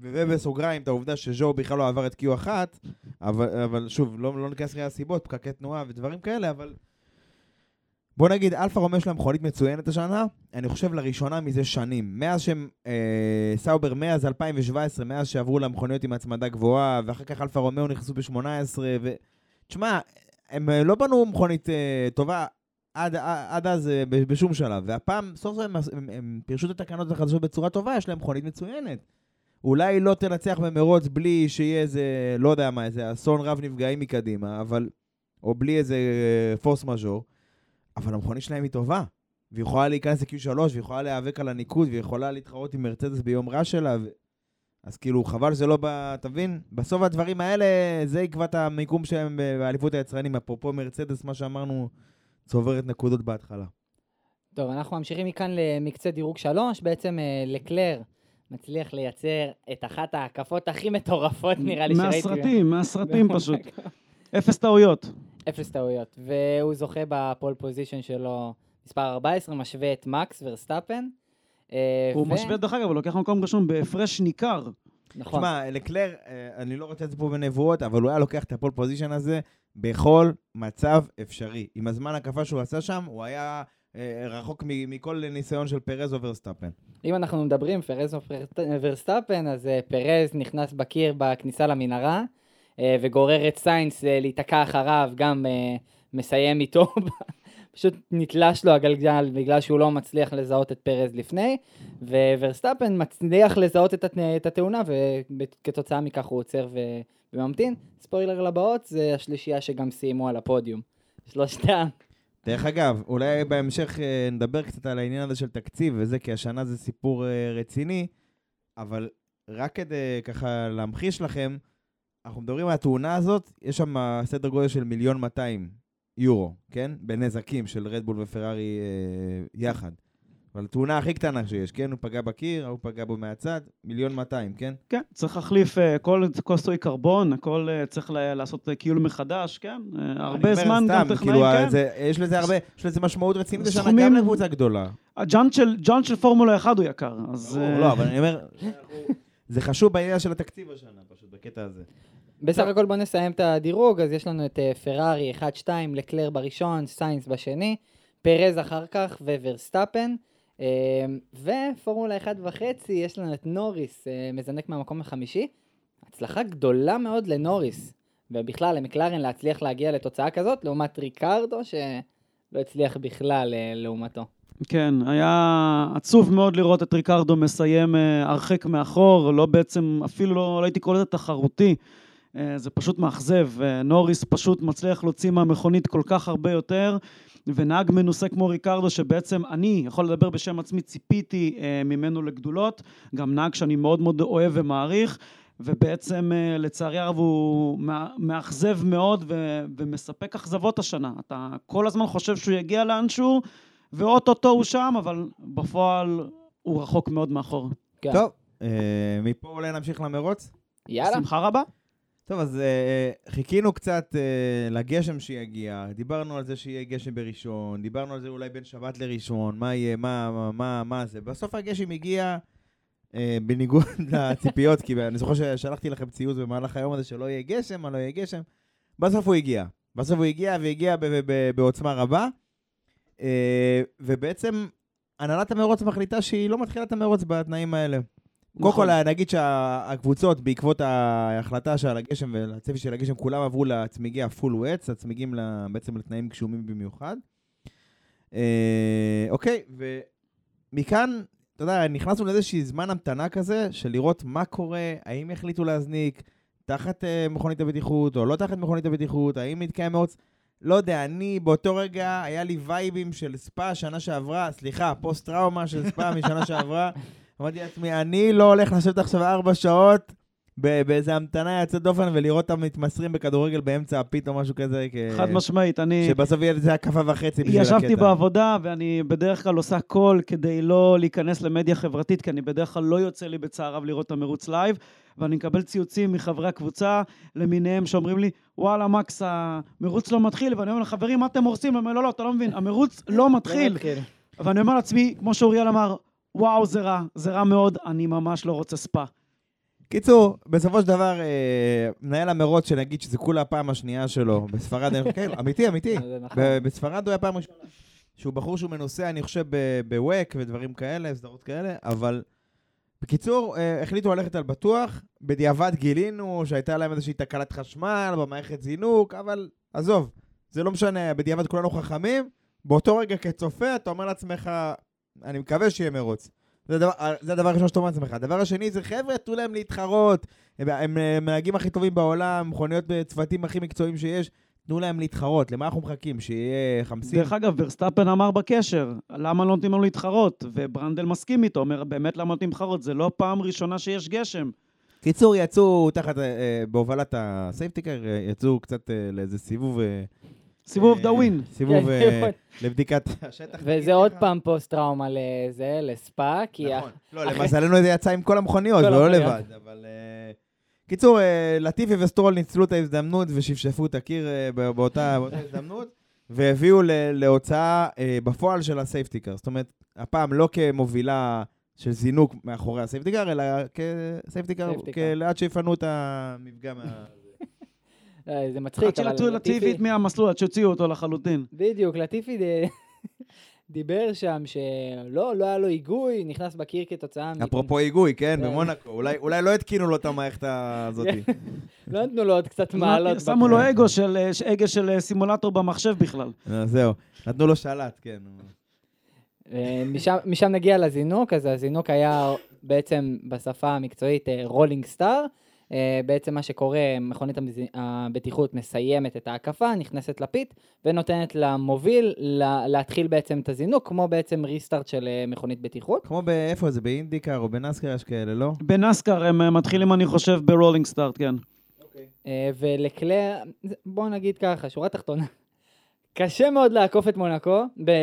ובסוגריים, את העובדה שז'ו בכלל לא עבר את Q1, אבל, אבל שוב, לא, לא ניכנס לסיבות, פקקי תנועה ודברים כאלה, אבל... בוא נגיד, אלפה רומאו יש להם מכונית מצוינת השנה, אני חושב לראשונה מזה שנים. מאז שהם, אה, סאובר, מאז 2017, מאז שעברו למכוניות עם הצמדה גבוהה, ואחר כך אלפה רומאו נכנסו ב-18, ו... תשמע, הם אה, לא בנו מכונית אה, טובה עד, עד אז אה, בשום שלב, והפעם סוף סוף הם, הם, הם פירשו את התקנות החדשות בצורה טובה, יש להם מכונית מצוינת. אולי לא תנצח במרוץ בלי שיהיה איזה, לא יודע מה, איזה אסון רב נפגעים מקדימה, אבל, או בלי איזה אה, פורס מז'ור, אבל המכונית שלהם היא טובה. והיא יכולה להיכנס ל-Q3, והיא יכולה להיאבק על הניקוד, והיא יכולה להתחרות עם מרצדס ביום רע שלה. ו... אז כאילו, חבל שזה לא ב... אתה מבין? בסוף הדברים האלה, זה יקבע את המיקום שלהם ב- באליפות היצרנים. אפרופו מרצדס, מה שאמרנו, צוברת נקודות בהתחלה. טוב, אנחנו ממשיכים מכאן למקצה דירוג שלוש, בעצם אה, לקלר מצליח לייצר את אחת ההקפות הכי מטורפות נראה לי שראיתי. מהסרטים, מהסרטים פשוט. אפס טעויות. אפס טעויות, והוא זוכה ב pole position שלו מספר 14, משווה את מקס ורסטאפן. אה, הוא ו- משווה, דרך אגב, הוא לוקח מקום ראשון בהפרש ניכר. נכון. תשמע, לקלר, אה, אני לא רוצה לצאת פה בנבואות, אבל הוא היה לוקח את ה pole position הזה בכל מצב אפשרי. עם הזמן הקפה שהוא עשה שם, הוא היה אה, רחוק מכל ניסיון של פרז או ורסטאפן. אם אנחנו מדברים, פרז ורסטאפן, אז פרז נכנס בקיר בכניסה למנהרה, וגורר את סיינס אה, להיתקע אחריו, גם אה, מסיים איתו, פשוט נתלש לו הגלגל בגלל שהוא לא מצליח לזהות את פרז לפני, וורסטאפן מצליח לזהות את, הת... את התאונה, וכתוצאה מכך הוא עוצר. וממתין. ספוילר לבאות, זה השלישייה שגם סיימו על הפודיום. שלושתם. דרך אגב, אולי בהמשך אה, נדבר קצת על העניין הזה של תקציב וזה, כי השנה זה סיפור אה, רציני, אבל רק כדי ככה להמחיש לכם, אנחנו מדברים על התאונה הזאת, יש שם סדר גודל של מיליון 200 יורו, כן? בנזקים של רדבול ופרארי אה, יחד. אבל התאונה הכי קטנה שיש, כן? הוא פגע בקיר, הוא פגע בו מהצד, מיליון 200, כן? כן, צריך להחליף אה, כל כוסוי קרבון, הכל אה, צריך לעשות אה, קיול מחדש, כן? הרבה זמן גם סתם, טכנאים, כאילו, כן? זה, יש לזה הרבה, יש לזה משמעות רצינית לשנה גם לקבוצה גדולה. הג'אנט של, של פורמולה 1 הוא יקר, אז... אה, לא, אבל אני אומר, זה חשוב בעניין של התקציב השנה, פשוט, בקטע הזה. בסך הכל בוא נסיים את הדירוג, אז יש לנו את פרארי 1-2, לקלר בראשון, סיינס בשני, פרז אחר כך וורסטאפן, אה, ופורמולה 1.5 יש לנו את נוריס, אה, מזנק מהמקום החמישי. הצלחה גדולה מאוד לנוריס, ובכלל למקלרן להצליח להגיע לתוצאה כזאת, לעומת ריקרדו שלא הצליח בכלל אה, לעומתו. כן, היה עצוב מאוד לראות את ריקרדו מסיים הרחק מאחור, לא בעצם, אפילו לא, לא הייתי קורא לזה תחרותי. אה, זה פשוט מאכזב. אה, נוריס פשוט מצליח להוציא מהמכונית כל כך הרבה יותר, ונהג מנוסה כמו ריקרדו, שבעצם אני, יכול לדבר בשם עצמי, ציפיתי אה, ממנו לגדולות, גם נהג שאני מאוד מאוד אוהב ומעריך. ובעצם לצערי הרב הוא מא- מאכזב מאוד ו- ומספק אכזבות השנה. אתה כל הזמן חושב שהוא יגיע לאנשהו, ואוטוטו הוא שם, אבל בפועל הוא רחוק מאוד מאחור. כן. טוב, אה, מפה אולי נמשיך למרוץ? יאללה. שמחה רבה. טוב, אז אה, חיכינו קצת אה, לגשם שיגיע, דיברנו על זה שיהיה גשם בראשון, דיברנו על זה אולי בין שבת לראשון, מה יהיה, מה, מה, מה, מה זה. בסוף הגשם הגיע אה, בניגוד לציפיות, כי אני זוכר ששלחתי לכם ציוץ במהלך היום הזה שלא יהיה גשם, מה לא יהיה גשם. בסוף הוא הגיע. בסוף הוא הגיע והגיע ב- ב- ב- בעוצמה רבה. אה, ובעצם הנהלת המרוץ מחליטה שהיא לא מתחילה את המרוץ בתנאים האלה. קודם נכון. כל, נגיד שהקבוצות, בעקבות ההחלטה של הגשם והצפי של הגשם, כולם עברו לצמיגי הפול ווטס, הצמיגים בעצם לתנאים גשומים במיוחד. אה, אוקיי, ומכאן, אתה יודע, נכנסנו לאיזשהי זמן המתנה כזה, של לראות מה קורה, האם יחליטו להזניק תחת אה, מכונית הבטיחות, או לא תחת מכונית הבטיחות, האם יתקיים מרוץ. לא יודע, אני באותו רגע, היה לי וייבים של ספא שנה שעברה, סליחה, פוסט-טראומה של ספא משנה שעברה. אמרתי לעצמי, אני לא הולך לשבת עכשיו ארבע שעות ב- באיזה המתנה יוצאת דופן ולראות אותם מתמסרים בכדורגל באמצע ה pit או משהו כזה, כ- חד משמעית, אני... שבסוף יהיה לזה הקפה וחצי בשביל הקטע. ישבתי בעבודה, ואני בדרך כלל עושה הכל כדי לא להיכנס למדיה חברתית, כי אני בדרך כלל לא יוצא לי בצער רב לראות את המרוץ live, ואני מקבל ציוצים מחברי הקבוצה למיניהם שאומרים לי, וואלה, מקס, המרוץ לא מתחיל, ואני אומר לחברים, מה אתם הורסים? הם אומרים, לא, לא, אתה לא מבין, המרוץ לא מתחיל. ואני אומר לעצמי, כמו שאוריאל אמר, וואו, זה רע, זה רע מאוד, אני ממש לא רוצה ספא. קיצור, בסופו של דבר, אה, מנהל המרוץ, שנגיד שזה כולה הפעם השנייה שלו, בספרד, אני- כן, אמיתי, אמיתי. זה נכון. ב- בספרד הוא היה פעם ראשונה. שהוא בחור שהוא מנוסה, אני חושב, ב- בוואק ודברים כאלה, סדרות כאלה, אבל בקיצור, אה, החליטו ללכת על בטוח. בדיעבד גילינו שהייתה להם איזושהי תקלת חשמל במערכת זינוק, אבל עזוב, זה לא משנה, בדיעבד כולנו חכמים. באותו רגע כצופה, אתה אומר לעצמך, אני מקווה שיהיה מרוץ. זה הדבר, זה הדבר הראשון שאתה אומר לעצמך. הדבר השני זה, חבר'ה, תנו להם להתחרות. הם, הם הכי טובים בעולם, מכוניות בצוותים הכי מקצועיים שיש. תנו להם להתחרות. למה אנחנו מחכים? שיהיה חמסין? דרך אגב, ורסטאפן אמר בקשר, למה לא נותנים לנו להתחרות? וברנדל מסכים איתו, אומר, באמת למה נותנים להתחרות? זה לא פעם ראשונה שיש גשם. קיצור, יצאו תחת, אה, אה, בהובלת ה safety car, אה, יצאו קצת אה, לאיזה סיבוב... אה, סיבוב אה, דאווין. סיבוב כן, אה, לבדיקת השטח. וזה עוד פעם פוסט-טראומה לזה, לספא, כי... נכון. לא, למזלנו זה יצא עם כל המכוניות, ולא. לבד, אבל... אה, קיצור, אה, לטיפי וסטרול ניצלו את ההזדמנות ושפשפו את הקיר אה, ב- באותה הזדמנות, והביאו להוצאה אה, בפועל של ה safety car. זאת אומרת, הפעם לא כמובילה של זינוק מאחורי הסייפטיקר, אלא כסייפטיקר, סייפטיקר. עד שיפנו את המפגע מה... אה, זה מצחיק, עד שלטו לטיפי מהמסלול, עד שהוציאו אותו לחלוטין. בדיוק, לטיפי דיבר שם שלא, לא היה לו היגוי, נכנס בקיר כתוצאה מ... אפרופו היגוי, כן, כן. במונאקו. אולי- אולי לא התקינו לו את המערכת הזאת. לא נתנו לו עוד קצת מעלות. שמו לו. אגו של, אגו של אה, סימולטור במחשב בכלל. אה, זהו, נתנו לו שלט, כן. אה, משם, משם נגיע לזינוק, אז הזינוק היה בעצם בשפה המקצועית rolling start. בעצם מה שקורה, מכונית המז- הבטיחות מסיימת את ההקפה, נכנסת ל pit, ונותנת למוביל לה- להתחיל בעצם את הזינוק, כמו בעצם restart של אה, מכונית בטיחות. כמו באיפה זה, ב IndyCar או ב NASCAR יש כאלה, לא? ב NASCAR הם אה, מתחילים, אני חושב, ב rolling start, כן. אה, ולקלר, בואו נגיד ככה, שורה תחתונה. קשה מאוד לעקוף את מונקו,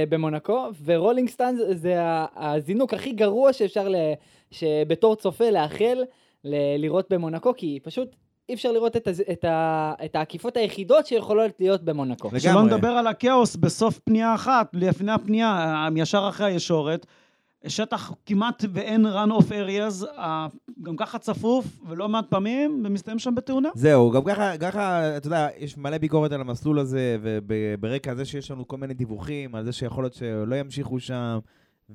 במונקו, ו rolling start זה הזינוק הכי גרוע שאפשר, ל- שבתור צופה לאחל ל- לראות במונקו, כי פשוט אי אפשר לראות את, הז- את, ה- את העקיפות היחידות שיכולות להיות במונקו. לגמרי. שלא נדבר על הכאוס בסוף פנייה אחת, לפני הפנייה, אה, ישר אחרי הישורת. שטח כמעט ואין run off areas, גם ככה צפוף, ולא מעט פעמים, ומסתיים שם בתאונה. זהו, גם ככה, ככה, אתה יודע, יש מלא ביקורת על המסלול הזה, וברקע זה שיש לנו כל מיני דיווחים על זה שיכול להיות שלא ימשיכו שם,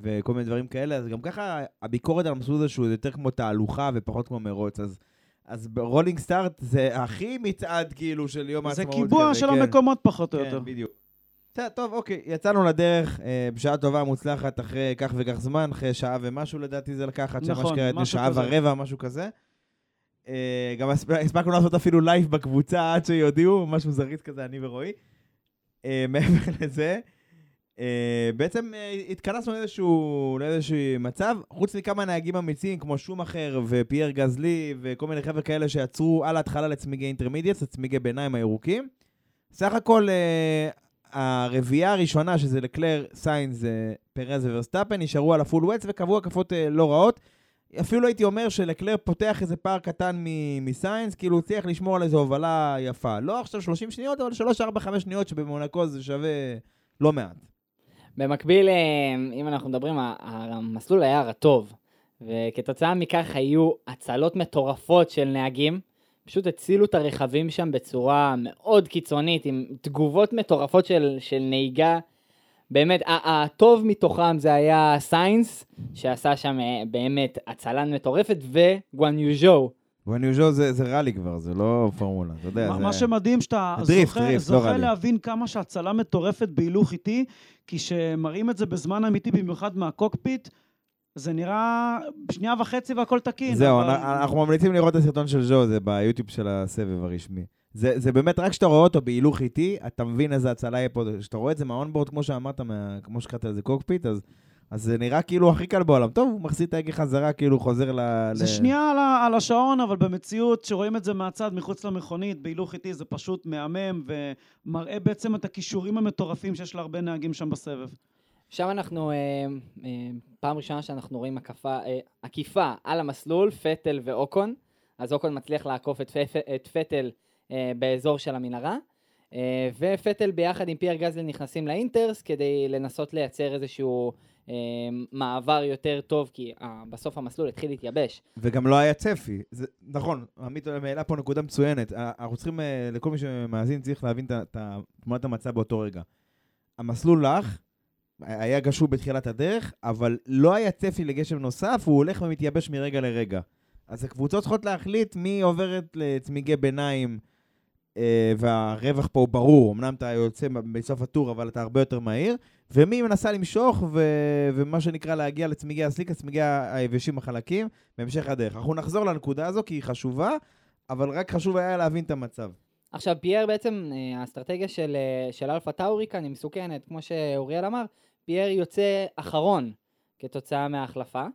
וכל מיני דברים כאלה, אז גם ככה הביקורת על המסלול הזה שהוא יותר כמו תהלוכה ופחות כמו מרוץ, אז... אז ברולינג סטארט זה הכי מצעד כאילו של יום זה העצמאות. קיבוע כזה, של כן. המקומות פחות או יותר. כן, בדיוק. בסדר, טוב, אוקיי, יצאנו לדרך אה, בשעה טובה, מוצלחת, אחרי כך וכך זמן, אחרי שעה ומשהו לדעתי זה לקח, עד נכון, שמה שקרה, שעה כזה. ורבע, משהו כזה. אה, גם הספ- הספקנו לעשות אפילו live בקבוצה עד שיודיעו, משהו זריז כזה, אני ורועי. אה, מעבר לזה, בעצם אה, התכנסנו לאיזשהו, לאיזשהו מצב, חוץ מכמה נהגים אמיצים כמו שומאכר ופייר גזלי וכל מיני חבר'ה כאלה שעצרו על ההתחלה לצמיגי intermediates, לצמיגי ביניים הירוקים. סך הכל אה, הרביעייה הראשונה, שזה לקלר, סיינס, אה, פרז וורסטאפן, נשארו על ה full wets וקבעו הקפות אה, לא רעות. אפילו הייתי אומר שלקלר פותח איזה פער קטן מסיינס, כאילו הוא הצליח לשמור על איזו הובלה יפה. לא עכשיו 30 שניות, אבל 3-4-5 שניות שבמונקו זה שווה לא מעט. במקביל, אה, אם אנחנו מדברים, המסלול היה רטוב, וכתוצאה מכך היו הצלות מטורפות של נהגים, פשוט הצילו את הרכבים שם בצורה מאוד קיצונית, עם תגובות מטורפות של, של נהיגה. באמת, הטוב מתוכם זה היה סיינס, שעשה שם אה, באמת הצלה מטורפת, וגואן יוז'ו. וניוז'ו זה, זה ראלי כבר, זה לא פורמולה, אתה יודע. מה זה... מה שמדהים שאתה דריפט, זוכה, דריפט, לא זוכה רלי. להבין כמה שהצלה מטורפת בהילוך איטי, כי כשמראים את זה בזמן אמיתי, במיוחד מהקוקפיט, זה נראה שנייה וחצי והכל תקין. זהו, אבל- אנ- אנחנו ממליצים לראות את הסרטון של ז'ו, זה ביוטיוב של הסבב הרשמי. זה, זה באמת, רק כשאתה רואה אותו בהילוך איטי, אתה מבין איזה הצלה יהיה פה. כשאתה רואה את זה מהאונבורד, כמו שאמרת, מה, כמו שקראת לזה קוקפיט, אז, אז זה נראה כאילו הכי קל בעולם. טוב, הוא מחזיר את ההגה חזרה, כאילו חוזר ל... זה ל... שנייה על, ה- על השעון, אבל במציאות, שרואים את זה מהצד, מחוץ למכונית, בהילוך איטי, זה פשוט מהמם, ומראה בעצם את הכישורים המטורפים שיש להרבה נהגים שם בסבב. עכשיו אנחנו, אה, אה, פעם ראשונה שאנחנו רואים עקפה, אה, עקיפה על המסלול, פטל ואוקון. אז אוקון מצליח לעקוף את, פ- את פטל אה, באזור של המנהרה, אה, ופטל ביחד עם פייר גזלי נכנסים לאינטרס כדי לנסות לייצר איזשהו מעבר יותר טוב, כי אה, בסוף המסלול התחיל להתייבש. וגם לא היה צפי. זה, נכון, עמית העלה פה נקודה מצוינת. ה- אנחנו צריכים, אה, לכל מי שמאזין, צריך להבין את תמונת המצב באותו רגע. המסלול לך, היה גשור בתחילת הדרך, אבל לא היה צפי לגשם נוסף, הוא הולך ומתייבש מרגע לרגע. אז הקבוצות צריכות להחליט מי עוברת לצמיגי ביניים, אה, והרווח פה הוא ברור, אמנם אתה יוצא בסוף הטור, אבל אתה הרבה יותר מהיר, ומי מנסה למשוך, ו... ומה שנקרא להגיע לצמיגי הסליק, לצמיגי היבשים החלקים, בהמשך הדרך. אנחנו נחזור לנקודה הזו, כי היא חשובה, אבל רק חשוב היה להבין את המצב. עכשיו, פייר בעצם, אה, האסטרטגיה של, אה, של אלפה טאורי כאן היא מסוכנת, כמו שאוריאל אמר, פייר יוצא אחרון כתוצאה מההחלפה, אה,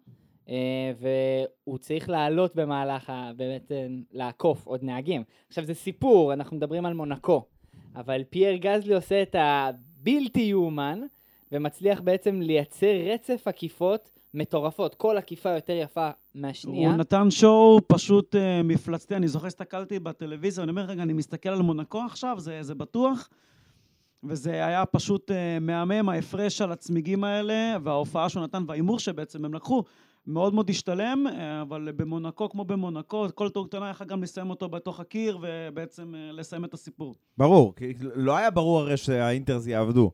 והוא צריך לעלות במהלך, ה, באמת אה, לעקוף עוד נהגים. עכשיו, זה סיפור, אנחנו מדברים על מונקו, אבל פייר גזלי עושה את הבלתי יאומן, ומצליח בעצם לייצר רצף עקיפות מטורפות, כל עקיפה יותר יפה מהשנייה. הוא נתן שואו פשוט uh, מפלצתי, אני זוכר הסתכלתי בטלוויזיה, אני אומר, רגע, אני מסתכל על מונקו עכשיו, זה, זה בטוח? וזה היה פשוט uh, מהמם, ההפרש על הצמיגים האלה, וההופעה שהוא נתן, וההימור שבעצם הם לקחו, מאוד מאוד השתלם, אה, אבל במונקו כמו במונקו, כל טור קטנה יכול גם לסיים אותו בתוך הקיר, ובעצם uh, לסיים את הסיפור. ברור, לא היה ברור הרי שהאינטרס יעבדו.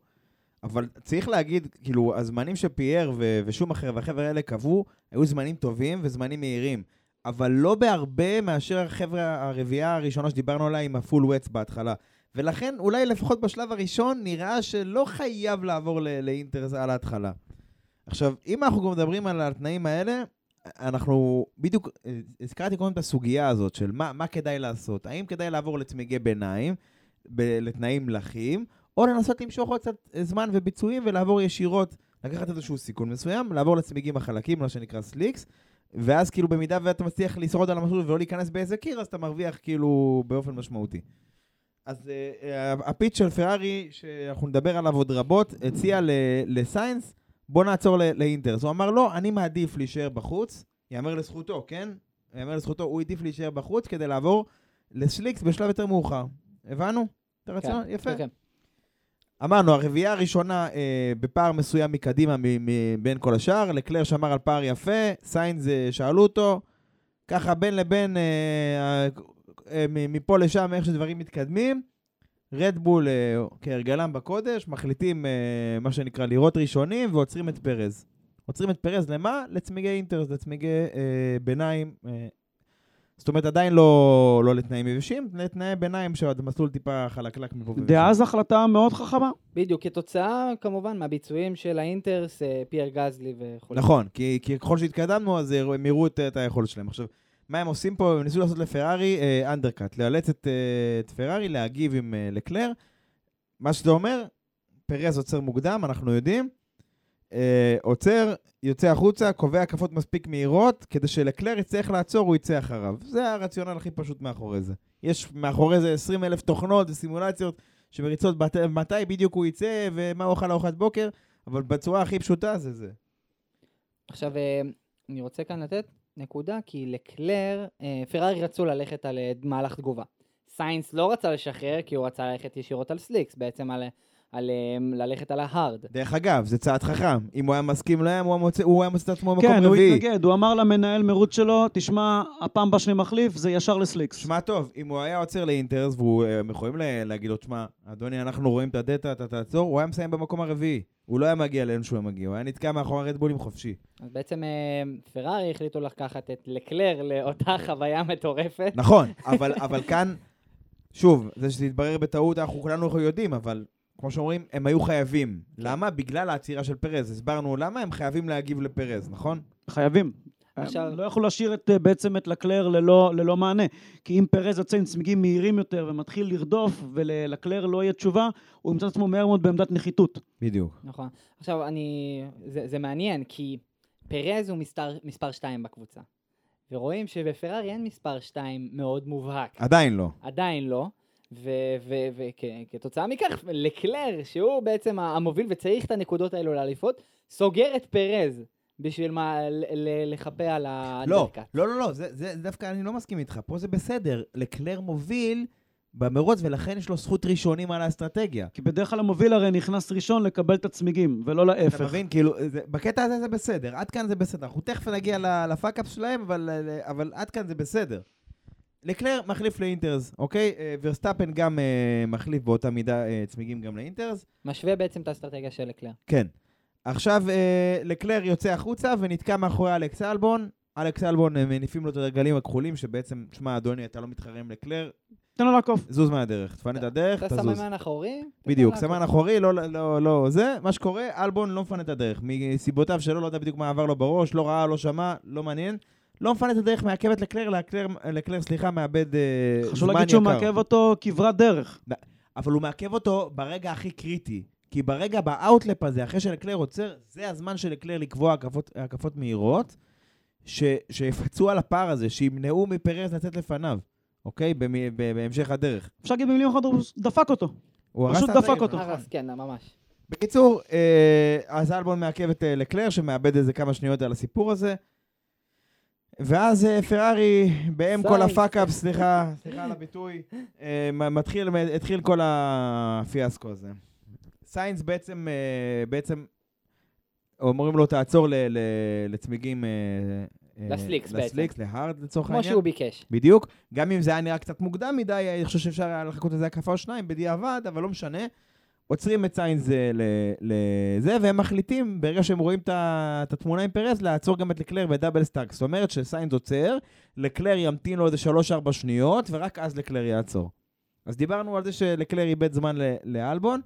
אבל צריך להגיד, כאילו, הזמנים שפייר ו- ושום אחר והחבר'ה האלה קבעו, היו זמנים טובים וזמנים מהירים. אבל לא בהרבה מאשר החבר'ה, הרביעייה הראשונה שדיברנו עליה עם הפול ווטס בהתחלה. ולכן, אולי לפחות בשלב הראשון, נראה שלא חייב לעבור לאינטרס על ההתחלה. עכשיו, אם אנחנו גם מדברים על התנאים האלה, אנחנו בדיוק, אה, הזכרתי קודם את הסוגיה הזאת של מה, מה כדאי לעשות. האם כדאי לעבור לצמיגי ביניים, ב- לתנאים לחים, או לנסות למשוך עוד קצת אה, זמן וביצועים ולעבור ישירות, לקחת איזשהו סיכון מסוים, לעבור לצמיגים החלקים, מה שנקרא סליקס, ואז כאילו במידה ואתה מצליח לשרוד על המסלול ולא להיכנס באיזה קיר, אז אתה מרוויח כאילו באופן משמעותי. אז uh, הפיץ של פרארי, שאנחנו נדבר עליו עוד רבות, הציע ל- לסיינס, בוא נעצור ל- לאינטרס. הוא אמר, לא, אני מעדיף להישאר בחוץ, יאמר לזכותו, כן? יאמר לזכותו, הוא העדיף להישאר בחוץ כדי לעבור לסליקס בשלב יותר מאוחר. הבנו? את הרצון? יפה. כן, כן. אמרנו, הרביעייה הראשונה אה, בפער מסוים מקדימה מבין כל השאר, לקלר שמר על פער יפה, סיינס אה, שאלו אותו, ככה בין לבין, אה, אה, מ- מפה לשם, איך שדברים מתקדמים. רדבול, אה, כהרגלם בקודש, מחליטים אה, מה שנקרא לראות ראשונים ועוצרים את פרז. עוצרים את פרז למה? לצמיגי אינטרס, לצמיגי אה, ביניים. אה, זאת אומרת, עדיין לא, לא לתנאים יבשים, לתנאי ביניים שהמסלול טיפה חלקלק מפה. דאז החלטה מאוד חכמה. בדיוק, כתוצאה כמובן מהביצועים של האינטרס, אה, פייר גזלי וכו'. נכון, כי, כי ככל שהתקדמנו, אז הם יראו את, את היכולת שלהם. עכשיו, מה הם עושים פה? הם ניסו לעשות לפרארי אה, אנדרקאט, לאלץ את, אה, את פרארי להגיב עם אה, לקלר. מה שזה אומר, פרז עוצר מוקדם, אנחנו יודעים. אה, עוצר, יוצא החוצה, קובע הקפות מספיק מהירות, כדי שלקלר יצטרך לעצור, הוא יצא אחריו. זה הרציונל הכי פשוט מאחורי זה. יש מאחורי זה 20 אלף תוכנות וסימולציות שמריצות בת... מתי בדיוק הוא יצא ומה הוא אוכל לארוחת בוקר, אבל בצורה הכי פשוטה זה זה. עכשיו, אני רוצה כאן לתת נקודה, כי לקלר, אה, פרארי רצו ללכת על אה, מהלך תגובה. סיינס לא רצה לשחרר, כי הוא רצה ללכת ישירות על slicks, בעצם על, על אה, ללכת על ה hard. דרך אגב, זה צעד חכם. אם הוא היה מסכים להם, הוא היה מוצא, הוא היה מוצא את עצמו במקום כן, הוא רביעי. התנגד, הוא אמר למנהל מרוץ שלו, תשמע, הפעם הבאה שאני מחליף, זה ישר ל slicks. שמע טוב, אם הוא היה עוצר ל inters, והם יכולים לה- להגיד לו, תשמע, אדוני, אנחנו רואים את הדאטה, אתה תעצור, הוא היה מסיים במקום הרביעי. הוא לא היה מגיע לאן שהוא היה מגיע, הוא היה נתקע מאחורי הרדבולים חופשי. אז בעצם אה, פרארי החליטו לקחת את לקלר לאותה חוויה מטורפת. נכון, אבל, אבל כאן, שוב, זה שזה יתברר בטעות, אנחנו כולנו יודעים, אבל כמו שאומרים, הם היו חייבים. למה? בגלל העצירה של פרז. הסברנו למה הם חייבים להגיב לפרז, נכון? חייבים. עכשיו- הם לא יכלו להשאיר את, אה, בעצם את לקלר ללא, ללא מענה. כי אם פרז יוצא עם צמיגים מהירים יותר ומתחיל לרדוף ולקלר לא יהיה תשובה, הוא ימצא את עצמו מהר מאוד בעמדת נחיתות. בדיוק. נכון. עכשיו, אני... זה, זה מעניין, כי פרז הוא מספר, מספר 2 בקבוצה. ורואים שבפרארי אין מספר 2 מאוד מובהק. עדיין לא. עדיין לא. וכתוצאה מכך, לקלר, שהוא בעצם המוביל וצריך את הנקודות האלו לאליפות, סוגר את פרז בשביל מה, ל- ל- לחפה על לא, האנדרקאט. לא, לא, לא, זה, זה דווקא אני לא מסכים איתך. פה זה בסדר. לקלר מוביל במרוץ, ולכן יש לו זכות ראשונים על האסטרטגיה. כי בדרך כלל המוביל הרי נכנס ראשון לקבל את הצמיגים, ולא אתה להפך. מבין? כאילו, זה, בקטע הזה זה בסדר. עד כאן זה בסדר. אנחנו תכף נגיע ל fuck-up שלהם, אבל, אבל עד כאן זה בסדר. לקלר מחליף ל inters, אוקיי? אה, ורסטאפן גם אה, מחליף באותה מידה אה, צמיגים גם ל inters. משווה בעצם את האסטרטגיה של לקלר. כן. עכשיו אה, לקלר יוצא החוצה ונתקע מאחורי אלכס אלבון. אלכס אלבון, הם מניפים לו את הרגלים הכחולים, שבעצם, שמע, אדוני, אתה לא מתחרה עם לקלר, תן לו לעקוף. זוז מהדרך. תפנה את הדרך, אתה תזוז. סממן אחורי? תן בדיוק. סמן אחורי, לא, לא, לא, זה, מה שקורה, אלבון לא מפנה את הדרך. מסיבותיו שלו, לא יודע בדיוק מה עבר לו בראש, לא ראה, לא שמע, לא מעניין. לא מפנה את הדרך, מעכב את לקלר, לקלר, לקלר סליחה, מאבד אה, זמן יקר. חשוב להגיד שהוא מעכב אותו כברת דרך. אבל הוא מעכב אותו ברגע הכי קריטי. כי ברגע, באאוטלפ הזה, אחרי שלקלר עוצר, זה הזמן של לקלר לקבוע הקפות, הקפות מהירות, ש, שיפצו על הפער הזה, שימנעו מפרז לצאת לפניו, אוקיי? במ, ב, בהמשך הדרך. אפשר להגיד במילים אחרות, הוא דפק אותו. הוא פשוט הרס את דפק אותו. הרס, כן, ממש. בקיצור, אה, אז אלבון מעכב את אה, לקלר, שמאבד איזה כמה שניות על הסיפור הזה. ואז אה, פרארי, באם כל. ה fuck-up, סליחה, סליחה על הביטוי, אה, מתחיל, התחיל כל הפיאסקו הזה. סיינס בעצם, אה, בעצם, אומרים לו תעצור לצמיגים... ל slicks בעצם. ל slicks, ל hard לצורך כמו העניין. שהוא ביקש. בדיוק. גם אם זה היה נראה קצת מוקדם מדי, אני חושב שאפשר היה לחכות איזה הקפה או שניים בדיעבד, אבל לא משנה. עוצרים את סיינס לזה, והם מחליטים, ברגע שהם רואים את התמונה עם פרז, לעצור גם את לקלר ב double stack. זאת אומרת שסיינס עוצר, לקלר ימתין לו איזה 3-4 שניות, ורק אז לקלר יעצור. אז דיברנו על זה שלקלר איבד זמן לאלבון,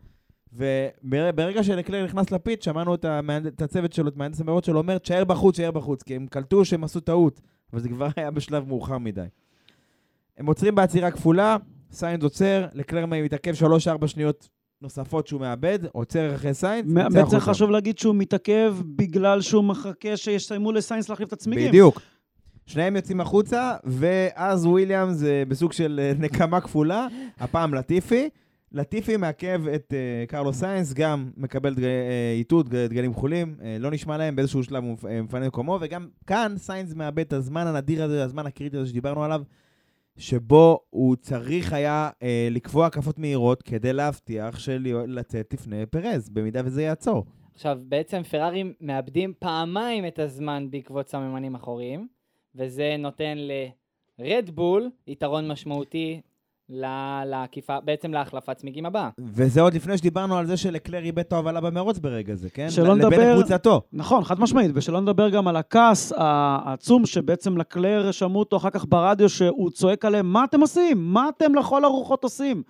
וברגע שלקלר נכנס לפיט, שמענו את, המהנד... את הצוות שלו, את מהנדס המרוץ שלו, אומר, תשאר בחוץ, תשאר בחוץ, כי הם קלטו שהם עשו טעות, אבל זה כבר היה בשלב מאוחר מדי. הם עוצרים בעצירה כפולה, סיינס עוצר, לקלר מתעכב 3-4 שניות נוספות שהוא מאבד, עוצר אחרי סיינס, יוצא בעצם החוצה. חשוב להגיד שהוא מתעכב בגלל שהוא מחכה שיסיימו לסיינס להחליף את הצמיגים. בדיוק. שניהם יוצאים החוצה, ואז וויליאמס אה, בסוג של אה, נקמה כפולה, הפעם לטיפי. לטיפי מעכב את אה, קרלו סיינס, גם מקבל דג- איתות, דג- דגלים כחולים, אה, לא נשמע להם, באיזשהו שלב הוא מפ- מפנה מקומו, וגם כאן סיינס מאבד את הזמן הנדיר הזה, הזמן הקריטי הזה שדיברנו עליו, שבו הוא צריך היה אה, לקבוע הקפות מהירות כדי להבטיח של לצאת לפני פרז, במידה וזה יעצור. עכשיו, בעצם פרארי מאבדים פעמיים את הזמן בעקבות סממנים אחוריים, וזה נותן לרדבול יתרון משמעותי לעקיפה, בעצם להחלפת צמיגים הבאה. וזה עוד לפני שדיברנו על זה שלקלר איבד את ההובלה במרוץ ברגע זה, כן? שלא לבין נדבר- קבוצתו. נכון, חד משמעית, ושלא נדבר גם על הכעס העצום שבעצם לקלר שמעו אותו אחר כך ברדיו שהוא צועק עליהם, מה אתם עושים? מה אתם לכל הרוחות עושים?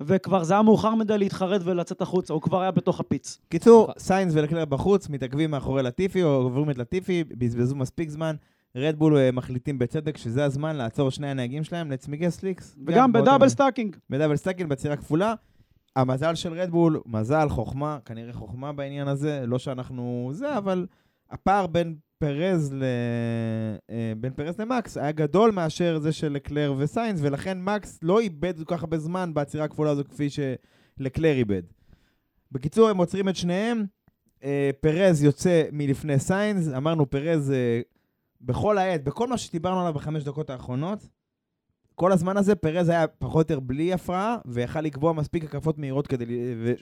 וכבר זה היה מאוחר מדי להתחרט ולצאת החוצה, הוא כבר היה בתוך הפיטס. קיצור, נכון. סיינס ולקלר בחוץ, מתעכבים מאחורי לטיפי, או עוברים את לטיפי, בזבזו מספיק זמן. רדבול אה, מחליטים בצדק שזה הזמן לעצור שני הנהגים שלהם לצמיגי slicks. וגם ב double stacking. ב double stacking, בעצירה כפולה. המזל של רדבול, מזל, חוכמה, כנראה חוכמה בעניין הזה, לא שאנחנו זה, אבל הפער בין פרז, ל... אה, בין פרז למקס היה גדול מאשר זה של לקלר וסיינס, ולכן מקס לא איבד כל כך הרבה זמן בעצירה הכפולה הזו כפי שלקלר איבד. בקיצור, הם עוצרים את שניהם, אה, פרז יוצא מלפני סיינס, אמרנו פרז אה, בכל העת, בכל מה שדיברנו עליו בחמש דקות האחרונות, כל הזמן הזה פרז היה פחות או יותר בלי הפרעה, ויכל לקבוע מספיק הקפות מהירות כדי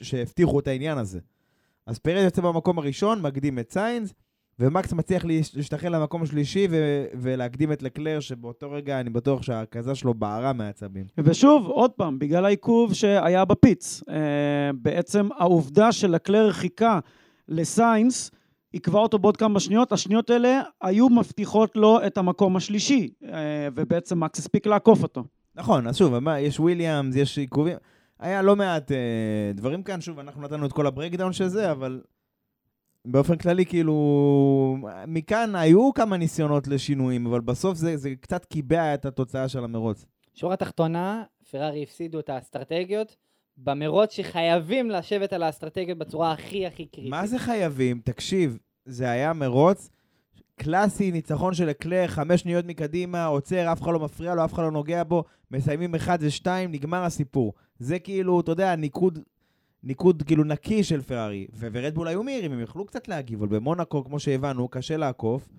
שהבטיחו את העניין הזה. אז פרז יוצא במקום הראשון, מקדים את סיינס, ומקס מצליח להש- להשתחרר למקום השלישי ו- ולהקדים את לקלר, שבאותו רגע אני בטוח שהקסדה שלו בערה מעצבים. ושוב, עוד פעם, בגלל העיכוב שהיה בפיץ. אה, בעצם העובדה שלקלר חיכה לסיינס, עיכבה אותו בעוד כמה שניות, השניות האלה היו מבטיחות לו את המקום השלישי, אה, ובעצם מקס הספיק לעקוף אותו. נכון, אז שוב, יש וויליאמס, יש עיכובים, היה לא מעט אה, דברים כאן, שוב, אנחנו נתנו את כל הברקדאון של זה, אבל באופן כללי, כאילו, מכאן היו כמה ניסיונות לשינויים, אבל בסוף זה, זה קצת קיבע את התוצאה של המרוץ. שורה תחתונה, פרארי הפסידו את האסטרטגיות במרוץ שחייבים לשבת על האסטרטגיות בצורה הכי הכי קריטית. מה זה חייבים? תקשיב, זה היה מרוץ קלאסי, ניצחון של אקלר, חמש שניות מקדימה, עוצר, אף אחד לא מפריע לו, אף אחד לא נוגע בו, מסיימים אחד ושתיים, נגמר הסיפור. זה כאילו, אתה יודע, ניקוד, ניקוד כאילו נקי של פרארי. ורדבול היו מהירים, הם יכלו קצת להגיב, אבל במונאקו, כמו שהבנו, קשה לעקוף.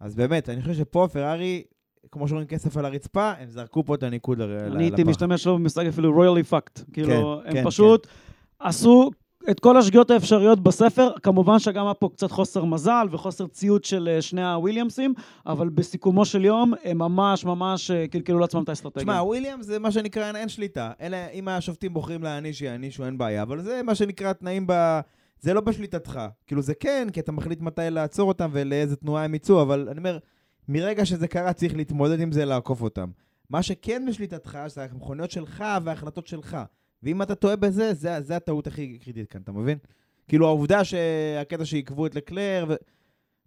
אז באמת, אני חושב שפה פרארי, כמו שאומרים כסף על הרצפה, הם זרקו פה את הניקוד ל- ל- אני הייתי לפח. משתמש לו במושג אפילו רויאלי פאקט. כאילו, כן, הם פשוט עשו את כל השגיאות האפשריות בספר. כמובן שגם היה פה קצת חוסר מזל וחוסר ציות של אה, שני הוויליאמסים, אבל בסיכומו של יום, הם ממש ממש אה, קלקלו לעצמם את האסטרטגיה. תשמע, וויליאם זה מה שנקרא אין, שליטה. אלא אם השופטים בוחרים להעניש, יענישו, אין בעיה. אבל זה מה שנקרא תנאים ב... זה לא בשליטתך. כאילו זה כן, כי אתה מחליט מתי לעצור אותם ולאיזה תנועה הם יצאו, אבל אני אומר, מרגע שזה קרה צריך להתמודד עם זה, לעקוף אותם. מה שכן בשליטתך, זה המכוניות שלך וההחלטות שלך. ואם אתה טועה בזה, זה, זה הטעות הכי קריטית כאן, אתה מבין? כאילו העובדה שהקטע שעיכבו את לקלר, ו...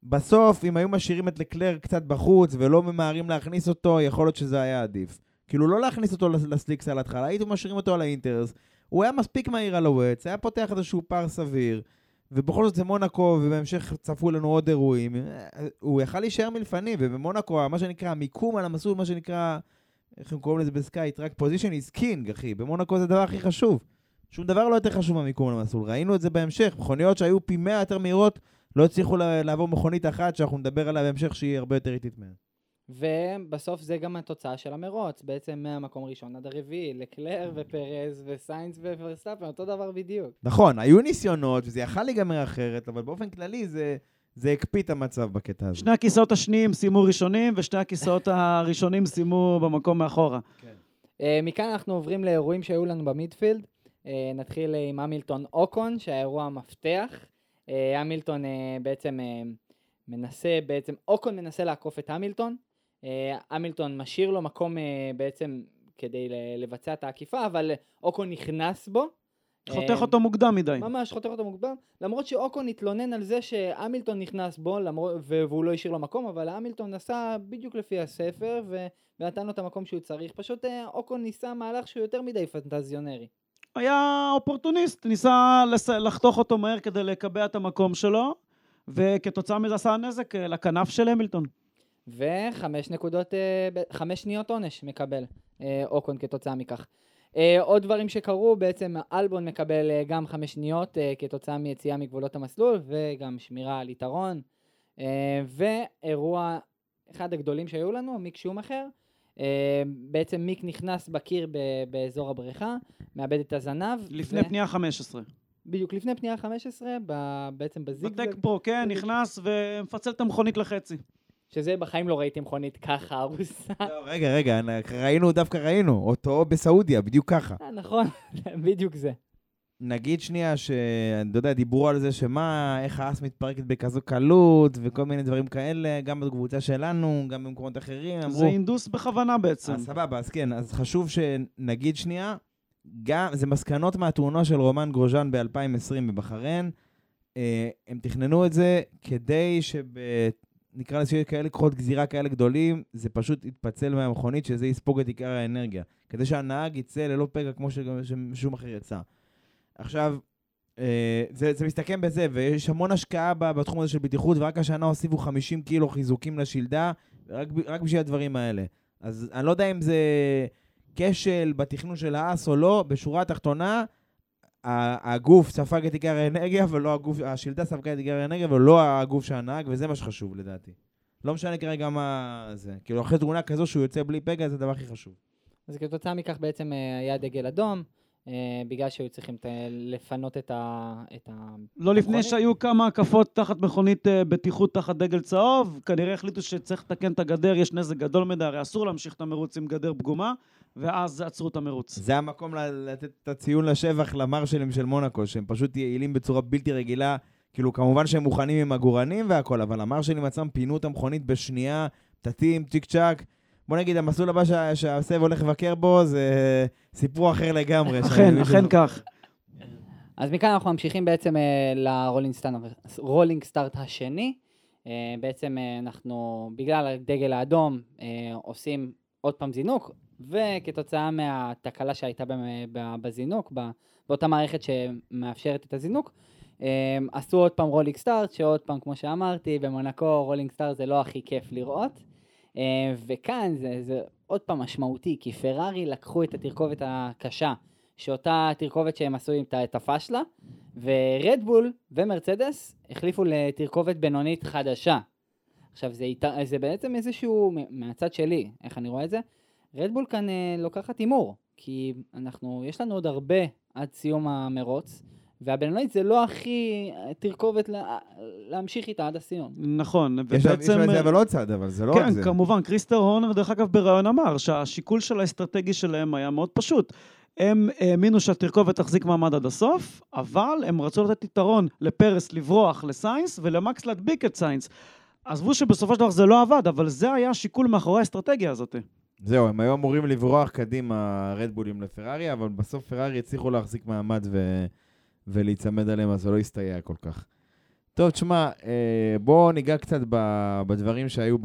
בסוף, אם היו משאירים את לקלר קצת בחוץ ולא ממהרים להכניס אותו, יכול להיות שזה היה עדיף. כאילו, לא להכניס אותו לס- לסליקס על ההתחלה, הייתם משאירים אותו על האינטרס. הוא היה מספיק מהיר על ה wets, היה פותח איזשהו פער סביר, ובכל זאת זה מונאקו, ובהמשך צפו לנו עוד אירועים. הוא יכל להישאר מלפנים, ובמונאקו, מה שנקרא, המיקום על המסלול, מה שנקרא, איך הם קוראים לזה בסקאי, track position is king, אחי. במונאקו זה הדבר הכי חשוב. שום דבר לא יותר חשוב מהמיקום על המסלול. ראינו את זה בהמשך, מכוניות שהיו פי מאה יותר מהירות, לא הצליחו לעבור מכונית אחת שאנחנו נדבר עליה בהמשך שהיא הרבה יותר איטית מהן. ובסוף זה גם התוצאה של המרוץ, בעצם מהמקום הראשון עד הרביעי, לקלר ופרז וסיינס וורסטאפן, אותו דבר בדיוק. נכון, היו ניסיונות וזה יכל להיגמר אחרת, אבל באופן כללי זה, זה הקפיא את המצב בקטע הזה. שני הכיסאות השניים סיימו ראשונים, ושני הכיסאות הראשונים סיימו במקום מאחורה. אה, מכאן אנחנו עוברים לאירועים שהיו לנו במידפילד. אה, נתחיל עם המילטון אוקון, שהיה אירוע מפתח. אה, המילטון אה, בעצם אה, מנסה, בעצם אוקון מנסה לעקוף את המילטון. אה, המילטון משאיר לו מקום אה, בעצם כדי לבצע את העקיפה, אבל אוקון נכנס בו. חותך אה, אותו מוקדם מדי. ממש חותך אותו מוקדם, למרות שאוקון התלונן על זה שהמילטון נכנס בו למרות, והוא לא השאיר לו מקום, אבל המילטון נסע בדיוק לפי הספר ו- ונתן לו את המקום שהוא צריך, פשוט אה, אוקון ניסה מהלך שהוא יותר מדי פנטזיונרי. היה אופורטוניסט, ניסה לס... לחתוך אותו מהר כדי לקבע את המקום שלו, וכתוצאה מזה עשה נזק אה, לכנף של המילטון. וחמש נקודות, אה, חמש שניות עונש מקבל אוקון כתוצאה מכך. אה, עוד דברים שקרו, בעצם אלבון מקבל אה, גם חמש שניות אה, כתוצאה מיציאה מגבולות המסלול וגם שמירה על יתרון. ואירוע, אחד הגדולים שהיו לנו, מיק שומאחר, אה, בעצם מיק נכנס בקיר באזור הבריכה, מאבד את הזנב. לפני ו- פנייה 15. בדיוק, לפני פנייה 15, ב- בעצם בזיגזג. בטק פרו, כן. נכנס ומפצל את המכונית לחצי. שזה בחיים לא ראיתי מכונית ככה ארוסה. לא, רגע, רגע, ראינו, דווקא ראינו, אותו בסעודיה, בדיוק ככה. אה, נכון, בדיוק זה. נגיד שנייה שאני לא יודע, דיברו על זה שמה, איך האס מתפרקת בכזו קלות, וכל מיני דברים כאלה, גם בקבוצה שלנו, גם במקומות אחרים, זה אמרו... אינדוס בכוונה בעצם. אז סבבה, אז כן, אז חשוב שנגיד שנייה, גם, זה מסקנות מהתאונה של רומן גרוז'אן ב-2020 בבחריין. אה, הם תכננו את זה כדי שב... נקרא לזה שיהיו כאלה כוחות גזירה כאלה גדולים, זה פשוט יתפצל מהמכונית, שזה יספוג את עיקר האנרגיה. כדי שהנהג יצא ללא פגע כמו ששום אחר יצא. עכשיו, אה, זה, זה מסתכם בזה, ויש המון השקעה בתחום הזה של בטיחות, ורק השנה הוסיפו 50 קילו חיזוקים לשלדה, רק, רק בשביל הדברים האלה. אז אני לא יודע אם זה כשל בתכנון של האס או לא, בשורה התחתונה, הגוף ספג את עיקר האנרגיה, ולא הגוף, השלדה ספגה את עיקר האנרגיה, ולא הגוף של הנהג, וזה מה שחשוב לדעתי. לא משנה כרגע מה זה. כאילו, אחרי תאונה כזו שהוא יוצא בלי פגע, זה הדבר הכי חשוב. אז כתוצאה מכך בעצם אה, היה דגל אדום, אה, בגלל שהיו צריכים ת- לפנות את ה... את ה... לא לפני? שהיו כמה הקפות תחת מכונית אה, בטיחות תחת דגל צהוב, כנראה החליטו שצריך לתקן את הגדר, יש נזק גדול מדי, הרי אסור להמשיך את המרוץ עם גדר פגומה, ואז עצרו את המרוץ. זה המקום לתת את הציון לשבח למרשלים של מונאקו, שהם פשוט יעילים בצורה בלתי רגילה. כאילו, כמובן שהם מוכנים עם עגורנים והכל, אבל המרשלים עצמם פינו את המכונית בשנייה, פתתים, צ'יק צ'אק. בוא נגיד, המסלול הבא שה- שהסב הולך לבקר בו זה סיפור אחר לגמרי. אכן, אכן כך. אז מכאן אנחנו ממשיכים בעצם אה, לרולינג סטארט, השני. אה, בעצם אה, אנחנו, בגלל הדגל האדום, עושים עוד פעם זינוק, וכתוצאה מהתקלה שהייתה בזינוק, באותה מערכת שמאפשרת את הזינוק, אה, עשו עוד פעם rolling start, שעוד פעם, כמו שאמרתי, במונאקו rolling start זה לא הכי כיף לראות. אה, וכאן זה, זה עוד פעם משמעותי, כי פרארי לקחו את התרכובת הקשה, שאותה תרכובת שהם עשו עם את הפשלה, ורדבול ומרצדס החליפו לתרכובת בינונית חדשה. עכשיו, זה, זה בעצם איזשהו, מהצד שלי, איך אני רואה את זה? רדבול כאן אה, לוקחת הימור, כי אנחנו, יש לנו עוד הרבה עד סיום המרוץ, והבינונית זה לא הכי אה, תרכובת לה, להמשיך איתה עד הסיום. נכון, יש לה- יש לה את זה אה, אבל עוד צד, אבל זה לא רק כן, זה. כמובן, קריסטר הורנר, דרך אגב, בריאיון אמר שהשיקול של האסטרטגי שלהם היה מאוד פשוט. הם האמינו שהתרכובת תחזיק מעמד עד הסוף, אבל הם רצו לתת יתרון לפרס לברוח לסיינס ולמקס להדביק את סיינס. עזבו שבסופו של דבר זה לא עבד, אבל זה היה השיקול מאחורי האסטרטגיה הזאת. זהו, הם היו אמורים לברוח קדימה רדבולים לפרארי, אבל בסוף פרארי הצליחו להחזיק מעמד ו... ולהיצמד עליהם, אז זה לא הסתייע כל כך. טוב, תשמע, אה, בואו ניגע קצת. בדברים שהיו.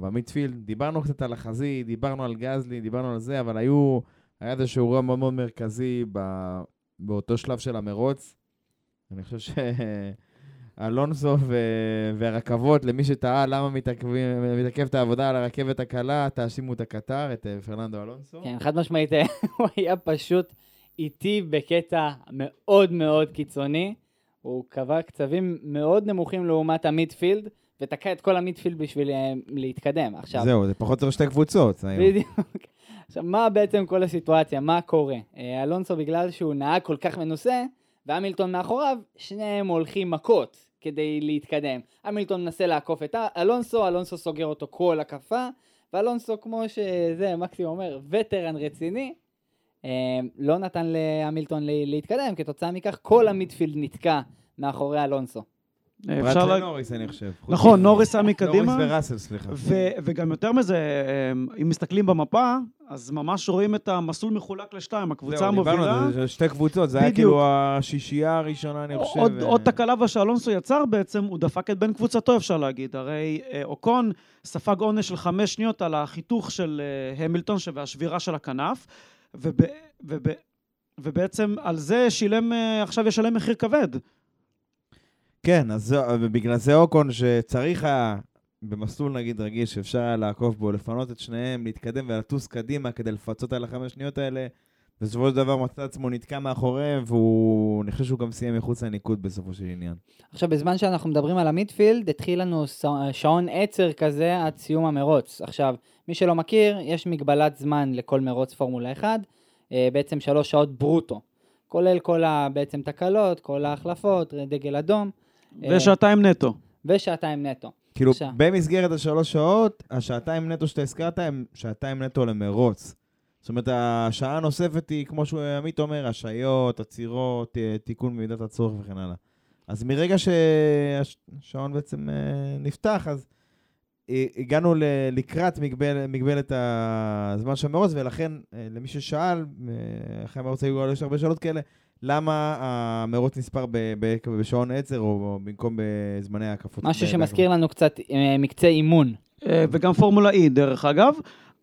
במיטפילד. דיברנו קצת על החזית, דיברנו על גזלי, דיברנו על זה, אבל היו... היה איזשהו אירוע מאוד מאוד מרכזי ב... באותו שלב של המרוץ. אני חושב ש... אלונסו ו... והרכבות, למי שטעה למה מתעכבת העבודה על הרכבת הקלה, תאשימו את הקטר, את אה, פרננדו אלונסו. כן, חד משמעית, אה, הוא היה פשוט איטי בקטע מאוד מאוד קיצוני. הוא קבע קצבים מאוד נמוכים לעומת המידפילד, ותקע את כל המידפילד בשביל אה, להתקדם. עכשיו, זהו, זה פחות או יותר שתי קבוצות. בדיוק. עכשיו, מה בעצם כל הסיטואציה? מה קורה? אלונסו, בגלל שהוא נהג כל כך מנוסה, והמילטון מאחוריו, שניהם הולכים מכות כדי להתקדם. המילטון מנסה לעקוף את אלונסו, אלונסו סוגר אותו כל הקפה, ואלונסו, כמו שזה מקסימום אומר, וטרן רציני, אה, לא נתן להמילטון לה- להתקדם, כתוצאה מכך כל המידפילד נתקע מאחורי אלונסו. אה, פרט אפשר לה... לנוריס, אני חושב. נכון, נוריס היה מקדימה. נוריס וראסל, סליחה. ו- וגם יותר מזה, אה, אם מסתכלים במפה, אז ממש רואים את המסלול מחולק לשתיים. הקבוצה זהו, דיברנו המובילה... על זה, שתי קבוצות, זה היה בדיוק. כאילו השישייה הראשונה, אני חושב. עוד, אה, עוד תקלה בה שאלונסו יצר בעצם, הוא דפק את בן קבוצתו, אפשר להגיד. הרי אה, אוקון ספג עונש של חמש שניות על החיתוך של אה, המילטון והשבירה של הכנף, וב, וב, ובעצם על זה שילם, עכשיו ישלם מחיר כבד. כן, אז זהו, ובגלל זה אוקון שצריך היה, במסלול נגיד רגיל, שאפשר היה לעקוף בו, לפנות את שניהם, להתקדם ולטוס קדימה כדי לפצות על החמש שניות האלה, בסופו של דבר מצא עצמו נתקע מאחוריהם, והוא, אני חושב שהוא גם סיים מחוץ לניקוד בסופו של עניין. עכשיו, בזמן שאנחנו מדברים על המידפילד, התחיל לנו שעון עצר כזה עד סיום המרוץ. עכשיו, מי שלא מכיר, יש מגבלת זמן לכל מרוץ פורמולה 1, אה, בעצם שלוש שעות ברוטו. כולל כל ה... בעצם תקלות, כל ההחלפות, דגל אדום. אה, ושעתיים נטו. ושעתיים נטו. כאילו. במסגרת השלוש שעות, השעתיים נטו שאתה הזכרת הם שעתיים נטו למרוץ. זאת אומרת, השעה הנוספת היא, כמו שעמית אומר, השעיות, עצירות, אה, תיקון במידת הצורך וכן הלאה. אז מרגע שהשעון בעצם אה, נפתח, אז אה, הגענו ל- לקראת מגבל, מגבלת הזמן של המרוץ, ולכן, למי ששאל, אחרי המרוץ היו יש הרבה שאלות כאלה, למה המרוץ נספר בשעון עצר, או, במקום בזמני ההקפות? משהו שמזכיר לנו קצת אה, מקצה אימון. אה, וגם פורמולה E, דרך אגב.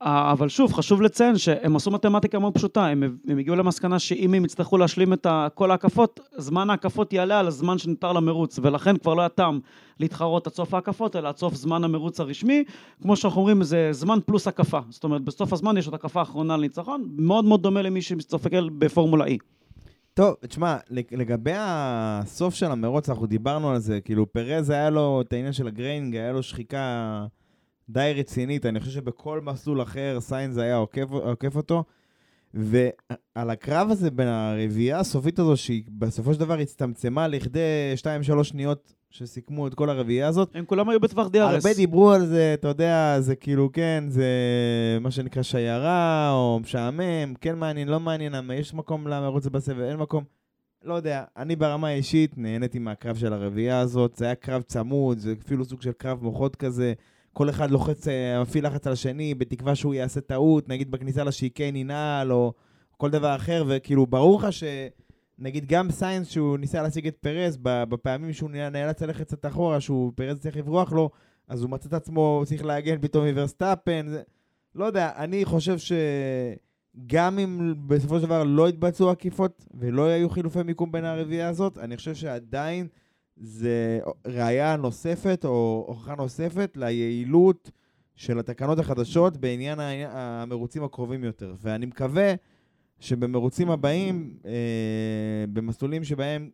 אה, אבל שוב, חשוב לציין שהם עשו מתמטיקה מאוד פשוטה, הם, הם הגיעו למסקנה שאם הם יצטרכו להשלים את כל ההקפות, זמן ההקפות יעלה על הזמן שנותר למרוץ, ולכן כבר לא היה טעם להתחרות עד סוף ההקפות, אלא עד סוף זמן המרוץ הרשמי. כמו שאנחנו אומרים, זה זמן פלוס הקפה. זאת אומרת, בסוף הזמן יש עוד הקפה אחרונה לניצחון, מאוד מאוד דומה למי שמסתכל בפורמולה E. טוב, תשמע, לג- לגבי הסוף של המרוץ, אנחנו דיברנו על זה, כאילו פרז היה לו את העניין של ה graining, היה לו שחיקה די רצינית, אני חושב שבכל מסלול אחר סיינס היה עוקף, עוקף אותו, ועל הקרב הזה בין הרביעייה הסופית הזו, שהיא בסופו של דבר הצטמצמה לכדי 2-3 שניות שסיכמו את כל הרביעייה הזאת, הם כולם היו בטווח DRS. הרבה דיברו על זה, אתה יודע, זה כאילו, כן, זה מה שנקרא שיירה, או משעמם, כן מעניין, לא מעניין, יש מקום למרוץ בסבב, אין מקום. לא יודע, אני ברמה האישית נהניתי מהקרב של הרביעייה הזאת, זה היה קרב צמוד, זה אפילו סוג של קרב מוחות כזה. כל אחד לוחץ, אה, מפעיל לחץ על השני, בתקווה שהוא יעשה טעות, נגיד בכניסה לשיקן ינעל, או כל דבר אחר, וכאילו, ברור לך ש... נגיד גם סיינס, שהוא ניסה להשיג את פרז, ב- בפעמים שהוא נאלץ ללכת קצת אחורה, שהוא פרז צריך לברוח לו, אז הוא מצא את עצמו צריך להגן פתאום מוורסטאפן. זה... לא יודע, אני חושב שגם אם בסופו של דבר לא יתבצעו עקיפות ולא היו חילופי מיקום בין הרביעייה הזאת, אני חושב שעדיין זה ראייה נוספת או הוכחה נוספת ליעילות של התקנות החדשות בעניין המרוצים הקרובים יותר. ואני מקווה שבמרוצים הבאים, אה, במסלולים שבהם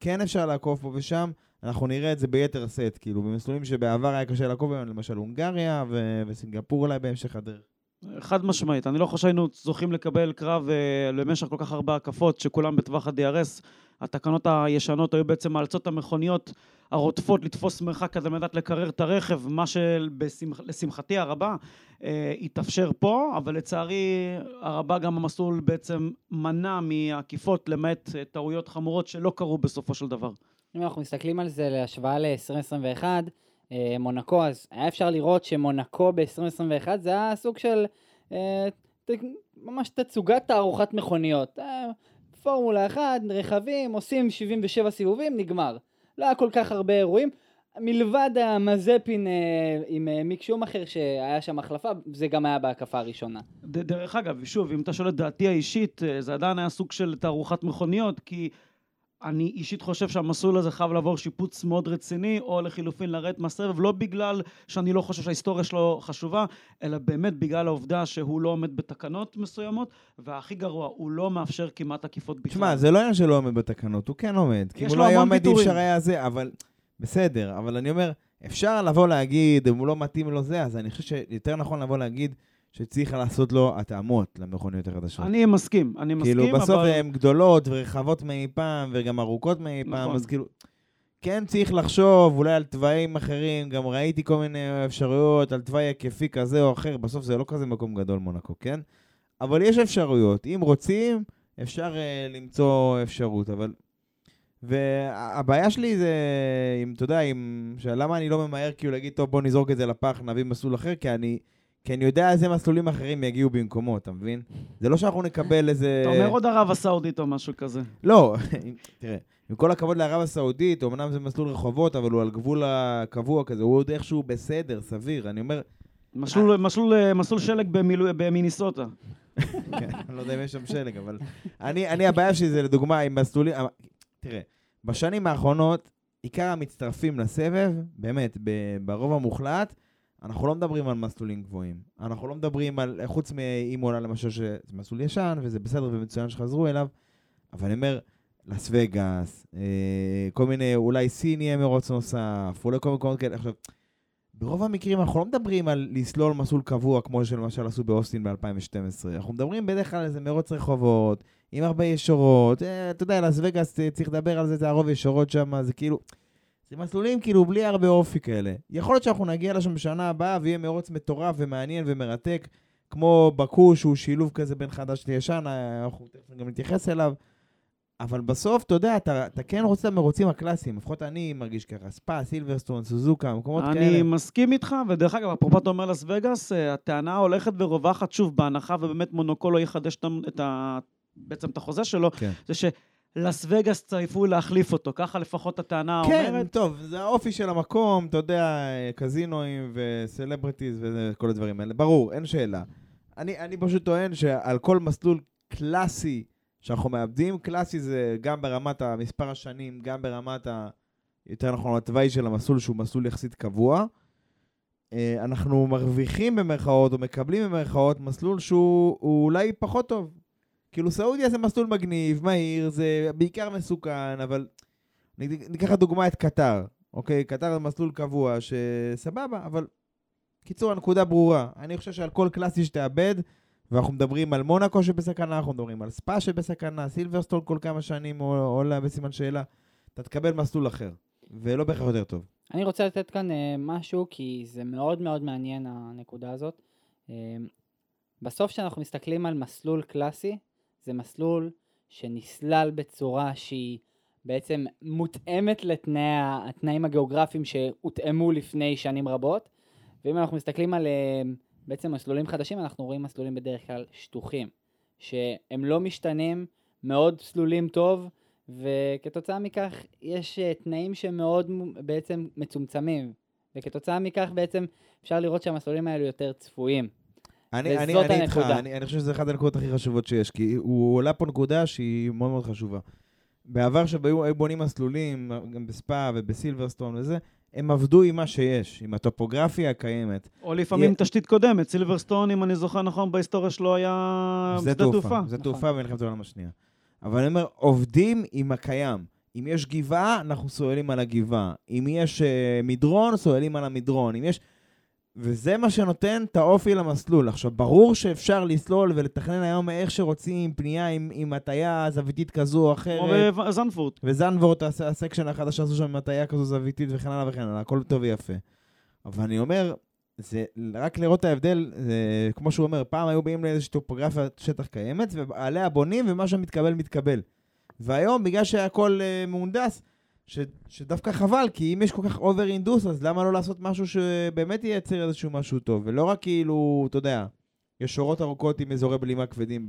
כן אפשר לעקוף פה ושם, אנחנו נראה את זה ביתר שאת, כאילו, במסלולים שבעבר היה קשה לעקוף בהם, למשל הונגריה ו- וסינגפור אולי בהמשך הדרך. חד משמעית, אני לא חושב שהיינו זוכים לקבל קרב אה, למשך כל כך הרבה הקפות, שכולם בטווח ה-DRS. התקנות הישנות היו בעצם מאלצות המכוניות הרודפות לתפוס מרחק כזה מנת לקרר את הרכב, מה שלשמחתי הרבה אה, התאפשר פה, אבל לצערי הרבה גם המסלול בעצם מנע מעקיפות, למעט אה, טעויות חמורות שלא קרו בסופו של דבר. אם אנחנו מסתכלים על זה להשוואה ל-2021, אה, מונקו, אז היה אפשר לראות שמונקו ב-2021 זה היה סוג של אה, ממש תצוגת תערוכת מכוניות. אה, פורמולה 1, רכבים, עושים 77 סיבובים, נגמר. לא היה כל כך הרבה אירועים. מלבד המזפין אה, עם אה, מיק שומאחר שהיה שם החלפה, זה גם היה בהקפה הראשונה. ד- דרך אגב, שוב, אם אתה שואל את דעתי האישית, אה, זה עדיין היה סוג של תערוכת מכוניות, כי אני אישית חושב שהמסלול הזה חייב לעבור שיפוץ מאוד רציני, או לחילופין לרדת מהסבב, לא בגלל שאני לא חושב שההיסטוריה שלו חשובה, אלא באמת בגלל העובדה שהוא לא עומד בתקנות מסוימות, והכי גרוע, הוא לא מאפשר כמעט עקיפות בכלל. תשמע, זה לא עניין שלא עומד בתקנות, הוא כן עומד. כי אם יש הוא לו לא היה המון עומד, אי. אפשר היה זה, אבל... בסדר, אבל אני אומר, אפשר לבוא להגיד, אם הוא לא מתאים לו זה, אז אני חושב שיותר נכון לבוא להגיד שצריך לעשות לו התאמות למכוניות החדשות. אני מסכים, אני מסכים, כאילו, בסוף אבל... הן גדולות ורחבות מאי פעם, וגם ארוכות מאי פעם, נכון. אז כאילו... כן צריך לחשוב אולי על תוואים אחרים, גם ראיתי כל מיני אפשרויות על תוואי היקפי כזה או אחר, בסוף זה לא כזה מקום גדול מונקו, כן? אבל יש אפשרויות, אם רוצים, אפשר uh, למצוא אפשרות, אבל... והבעיה שלי זה, אם אתה יודע, אם... למה אני לא ממהר כאילו להגיד, טוב, בוא נזרוק את זה לפח, נביא מסלול אחר, כי אני... כי אני יודע איזה מסלולים אחרים יגיעו במקומו, אתה מבין? זה לא שאנחנו נקבל איזה... אתה אומר עוד ערב הסעודית או משהו כזה. לא, תראה, עם כל הכבוד לערב הסעודית, אמנם זה מסלול רחובות, אבל הוא על גבול הקבוע כזה, הוא עוד איכשהו בסדר, סביר. אני אומר, מסלול, מסלול, מסלול שלג במיניסוטה. כן, אני לא יודע אם יש שם שלג, אבל... אני, אני הבעיה שלי זה לדוגמה עם מסלולים... תראה, בשנים האחרונות, עיקר המצטרפים לסבב, באמת, ברוב המוחלט, אנחנו לא מדברים על מסלולים גבוהים. אנחנו לא מדברים על, חוץ מאימונה למשל, שזה מסלול ישן, וזה בסדר ומצוין שחזרו אליו, אבל אני אומר, לס וגאס, אה, כל מיני, אולי סין יהיה מרוץ נוסף, אולי כל מיני מקומות כאלה. עכשיו, ברוב המקרים אנחנו לא מדברים על לסלול מסלול קבוע, כמו שלמשל עשו באוסטין ב-2012. אנחנו מדברים בדרך כלל על איזה מרוץ רחובות, עם הרבה ישורות. אה, אתה יודע, לס וגאס, אה, צריך לדבר על זה, זה הרוב ישורות שם, זה כאילו... זה מסלולים כאילו בלי הרבה אופי כאלה. יכול להיות שאנחנו נגיע לשם בשנה הבאה ויהיה מרוץ מטורף ומעניין ומרתק, כמו בקו, שהוא שילוב כזה בין חדש לישן, אנחנו תכף גם נתייחס אליו. אבל בסוף, אתה יודע, אתה, אתה כן רוצה את המרוצים הקלאסיים, לפחות אני מרגיש ככה, ספא, סילברסטון, סוזוקה, מקומות אני כאלה. מסכים איתך, ודרך אגב, אפרופו אתה אומר לס וגאס, אה, הטענה הולכת ורווחת שוב, בהנחה ובאמת מונוקו לא יחדש את ה-. בעצם את החוזה שלו, כן. זה שלס וגאס צפוי להחליף אותו, ככה לפחות הטענה כן, אומרת. טוב, זה האופי של המקום, אתה יודע, קזינואים וסלבריטיז וכל הדברים האלה. ברור, אין שאלה. אני, אני פשוט טוען שעל כל מסלול קלאסי שאנחנו מאבדים, קלאסי זה גם ברמת המספר השנים, גם ברמת ה... יותר נכון, התוואי של המסלול שהוא מסלול יחסית קבוע. אה, אנחנו מרוויחים במרכאות, או מקבלים במרכאות, מסלול שהוא הוא אולי פחות טוב. כאילו סעודיה זה מסלול מגניב, מהיר, זה בעיקר מסוכן, אבל ניקח לדוגמה את קטר, אוקיי? קטר זה מסלול קבוע, שסבבה, אבל... קיצור, הנקודה ברורה. אני חושב שעל כל קלאסי שתאבד, ואנחנו מדברים על מונאקו שבסכנה, אנחנו מדברים על ספא שבסכנה, סילברסטון כל כמה שנים עול- עולה בסימן שאלה, אתה תקבל מסלול אחר, ולא בהכרח יותר טוב. אני רוצה לתת כאן אה, משהו, כי זה מאוד מאוד מעניין הנקודה הזאת. אה, בסוף כשאנחנו מסתכלים על מסלול קלאסי, זה מסלול שנסלל בצורה שהיא בעצם מותאמת לתנאים הגיאוגרפיים שהותאמו לפני שנים רבות. ואם אנחנו מסתכלים על אה, בעצם מסלולים חדשים, אנחנו רואים מסלולים בדרך כלל שטוחים, שהם לא משתנים, מאוד סלולים טוב, וכתוצאה מכך יש אה, תנאים שמאוד בעצם מצומצמים, וכתוצאה מכך בעצם אפשר לראות שהמסלולים האלו יותר צפויים. אני, אני, וזאת אני איתך, הנקודה. אני, אני חושב שזו אחת הנקודות הכי חשובות שיש, כי הוא עולה פה נקודה שהיא מאוד מאוד חשובה. בעבר שהיו היו בונים מסלולים, גם בספא ובסילברסטון וזה, הם עבדו עם מה שיש, עם הטופוגרפיה הקיימת. או לפעמים יה- תשתית קודמת, סילברסטון, אם אני זוכר נכון, בהיסטוריה שלו היה זה שדה תעופה. זה נכון. תעופה במלחמת העולם השנייה. אבל אני אומר, עובדים עם הקיים. אם יש גבעה, אנחנו סוללים על הגבעה. אם יש uh, מדרון, סוללים על המדרון. אם יש... וזה מה שנותן את האופי למסלול. עכשיו, ברור שאפשר לסלול ולתכנן היום איך שרוצים, פנייה עם, עם הטיה זוויתית כזו או אחרת. כמו בזנפורט. וזנבורט, הס- הסקשן החדש שעשו שם עם הטיה כזו זוויתית וכן הלאה וכן הלאה, הכל טוב ויפה. אבל אני אומר, זה רק לראות את ההבדל, זה, כמו שהוא אומר, פעם היו באים לאיזושהי טופוגרפיה שטח קיימת, ועליה בונים, ומה שמתקבל, מתקבל. והיום, בגלל שהכל uh, מהונדס, ש, שדווקא חבל, כי אם יש כל כך over הינדוס, אז למה לא לעשות משהו שבאמת ייצר איזשהו משהו טוב, ולא רק כאילו, אתה יודע, ישורות ארוכות עם אזורי בלימה כבדים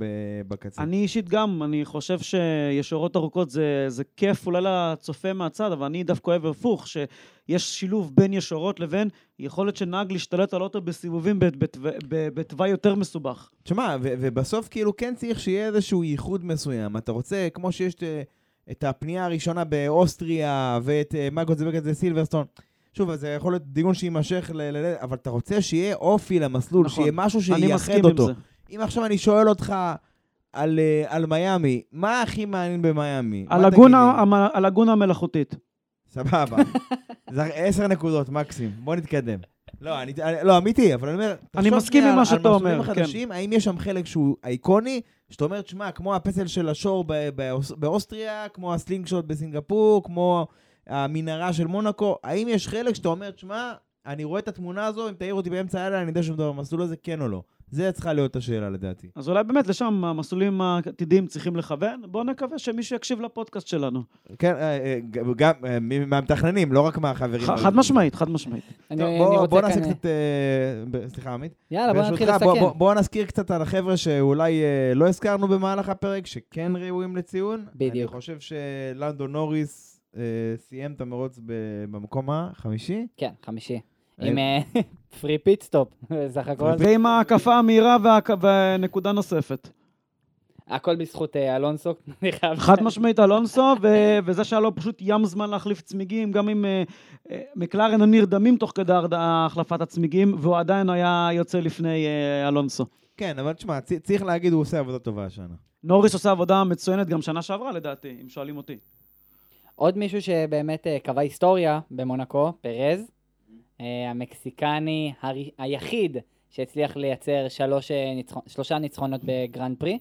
בקצה. אני אישית גם, אני חושב שישורות ארוכות זה, זה כיף אולי לצופה מהצד, אבל אני דווקא אוהב הפוך, שיש שילוב בין ישורות לבין יכולת של נהג להשתלט על אוטו בסיבובים בתוואי יותר מסובך. תשמע, ובסוף כאילו כן צריך שיהיה איזשהו ייחוד מסוים. אתה רוצה, כמו שיש את, את הפנייה הראשונה באוסטריה, ואת אה, מה גוזבקת זה סילברסטון. שוב, זה יכול להיות דיון שיימשך, ל- ל- ל- אבל אתה רוצה שיהיה אופי למסלול, נכון. שיהיה משהו שייחד אותו. אם עכשיו אני שואל אותך על, אה, על מיאמי, מה הכי מעניין במיאמי? הלגונה, המלאכותית. סבבה. זה עשר נקודות מקסימום, בוא נתקדם. לא, אני, לא, אמיתי, אבל אני אומר, אני מסכים עם מה שאתה אומר, כן. החדשים, האם יש שם חלק שהוא אייקוני, שאתה אומר, תשמע, כמו הפסל של השור באוסטריה, כמו הסלינג שוט בסינגפור, כמו המנהרה של מונאקו, האם יש חלק שאתה אומר, תשמע, אני רואה את התמונה הזו, אם תעיר אותי באמצע הלילה, אני יודע שמדובר במסלול הזה, כן או לא. זה צריכה להיות השאלה לדעתי. אז אולי באמת לשם המסלולים העתידיים צריכים לכוון. בואו נקווה שמישהו יקשיב לפודקאסט שלנו. כן, אה, אה, גם אה, מהמתכננים, לא רק מהחברים. חד משמעית, חד משמעית. אני, טוב, אני בוא, רוצה בוא כאן... נעשה קצת... סליחה, עמית. יאללה, בוא נתחיל לסכם. בוא, בוא נזכיר קצת על החבר'ה שאולי לא הזכרנו במהלך הפרק, שכן ראויים לציון. בדיוק. אני חושב שלנדו נוריס סיים את המרוץ במקום החמישי. כן, חמישי. אה, עם free pit stop, סך הכל. ועם ההקפה המהירה ונקודה נוספת. הכל בזכות אה, אלונסו, אני חייב... חד משמעית אלונסו, ו- וזה שהיה לו פשוט ים זמן להחליף צמיגים, גם אם אה, אה, מקלרן נרדמים תוך כדי החלפת הצמיגים, והוא עדיין היה יוצא לפני אה, אלונסו. כן, אבל תשמע, צ- צריך להגיד, הוא עושה עבודה טובה השנה. נוריס עושה עבודה מצוינת גם שנה שעברה לדעתי, אם שואלים אותי. עוד מישהו שבאמת אה, קבע היסטוריה במונקו, פרז, אה, המקסיקני הר... היחיד שהצליח לייצר שלוש, אה, ניצחון... שלושה ניצחונות בגרנד פרי,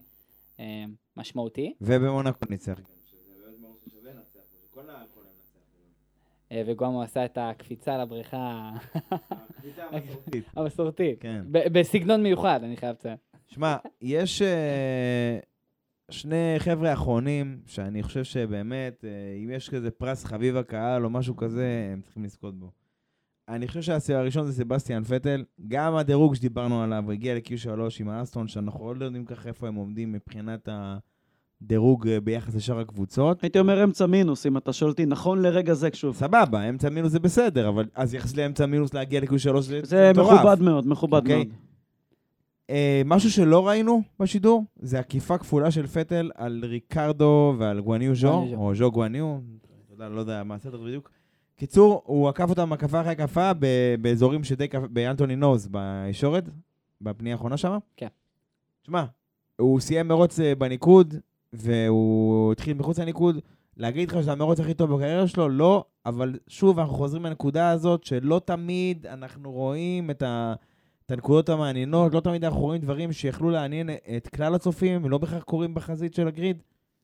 אה, משמעותי, ובמונקו ניצח. אה, וגם הוא עשה את הקפיצה לבריכה המסורתית, כן. ב- בסגנון מיוחד, אני חייב לציין. שמע, יש אה, שני חבר'ה אחרונים, שאני חושב שבאמת, אה, אם יש כזה פרס חביב הקהל או משהו כזה, הם צריכים לזכות בו. אני חושב שהראשון זה סבסטיאן פטל. גם הדירוג שדיברנו עליו, הגיע ל-Q3 עם האסטון, שאנחנו עוד לא יודעים ככה איפה הם עומדים מבחינת הדירוג אה, ביחס לשאר הקבוצות. הייתי אומר אמצע מינוס, אם אתה שואל אותי, נכון לרגע זה, שוב. סבבה, אמצע מינוס זה בסדר, אבל אז יחס לאמצע מינוס להגיע ל-Q3 זה זה מטורף. מכובד מאוד, מכובד אוקיי. מאוד. אה, משהו שלא ראינו בשידור, זה עקיפה כפולה של פטל על ריקרדו ועל גואניו ז'ו. או ז'ו גואניו, לא יודע מה הסדר בדיוק. קיצור, הוא עקף אותם הקפה אחרי הקפה באזורים שדי קפ... באנטוני נוז, בישורת, בפנייה האחרונה שם. כן. שמע, הוא סיים מרוץ אה, בניקוד, והוא התחיל מחוץ לניקוד. להגיד לך שזה המרוץ הכי טוב בקריירה שלו? לא, אבל שוב, אנחנו חוזרים לנקודה הזאת שלא תמיד אנחנו רואים את ה... את הנקודות המעניינות, לא תמיד אנחנו רואים דברים שיכלו לעניין את כלל הצופים, ולא בהכרח קורים בחזית של הגריד.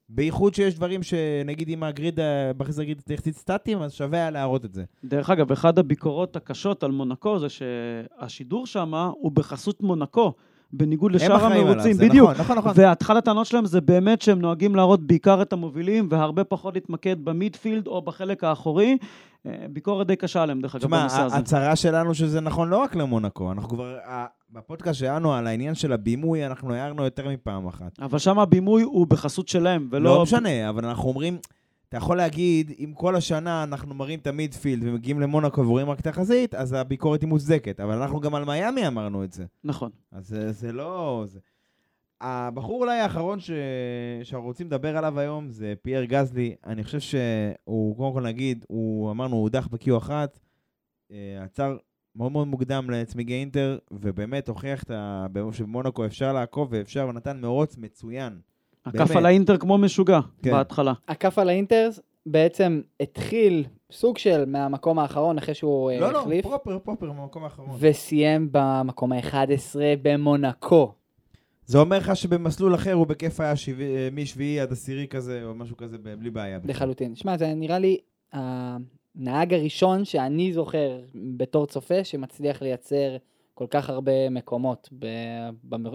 בייחוד שיש דברים שנגיד אם הגריד, בחזית הגריד יחסית סטטיים, אז שווה היה להראות את זה. דרך אגב, אחת הביקורות הקשות על מונקו זה שהשידור שם הוא בחסות מונקו, בניגוד לשאר המרוצים. בדיוק. נכון, נכון, נכון. ואחת הטענות שלהם זה באמת שהם נוהגים להראות בעיקר את המובילים, והרבה פחות להתמקד במידפילד או בחלק האחורי. אה, ביקורת די קשה עליהם, דרך אגב, תשמע, בנושא הזה. הצרה שלנו שזה נכון לא רק למונקו, אנחנו כבר, בפודקאסט שלנו על העניין של הבימוי, אנחנו הערנו יותר מפעם אחת. אבל שם הבימוי הוא בחסות שלהם, ולא... לא משנה, אבל אנחנו אומרים, אתה יכול להגיד, אם כל השנה אנחנו מראים את המידפילד ומגיעים למונקו ורואים רק תחזית, אז הביקורת היא מוצדקת. אבל אנחנו גם על מיאמי אמרנו את זה. נכון. אז זה, זה לא... זה... הבחור אולי האחרון ש... שאנחנו רוצים לדבר עליו היום זה פייר גזלי. אני חושב שהוא, קודם כל נגיד, הוא, אמרנו, הוא הודח ב-Q1, אה, עצר מאוד מאוד מוקדם לצמיגי אינטר, ובאמת הוכיח את ה... שבמונקו אפשר לעקוב ואפשר, ונתן מרוץ מצוין. עקף. על האינטר כמו משוגע כן. בהתחלה. הכף על האינטרס בעצם התחיל סוג של מהמקום האחרון אחרי שהוא אה, לא, לא, החליף, פרופר, פרופר, במקום האחרון. וסיים במקום ה-11 במונקו. זה אומר לך שבמסלול אחר הוא בכיף היה שבע... משביעי עד עשירי כזה, או משהו כזה, בלי בעיה. לחלוטין. שמע, זה נראה לי הנהג הראשון שאני זוכר בתור צופה שמצליח לייצר כל כך הרבה מקומות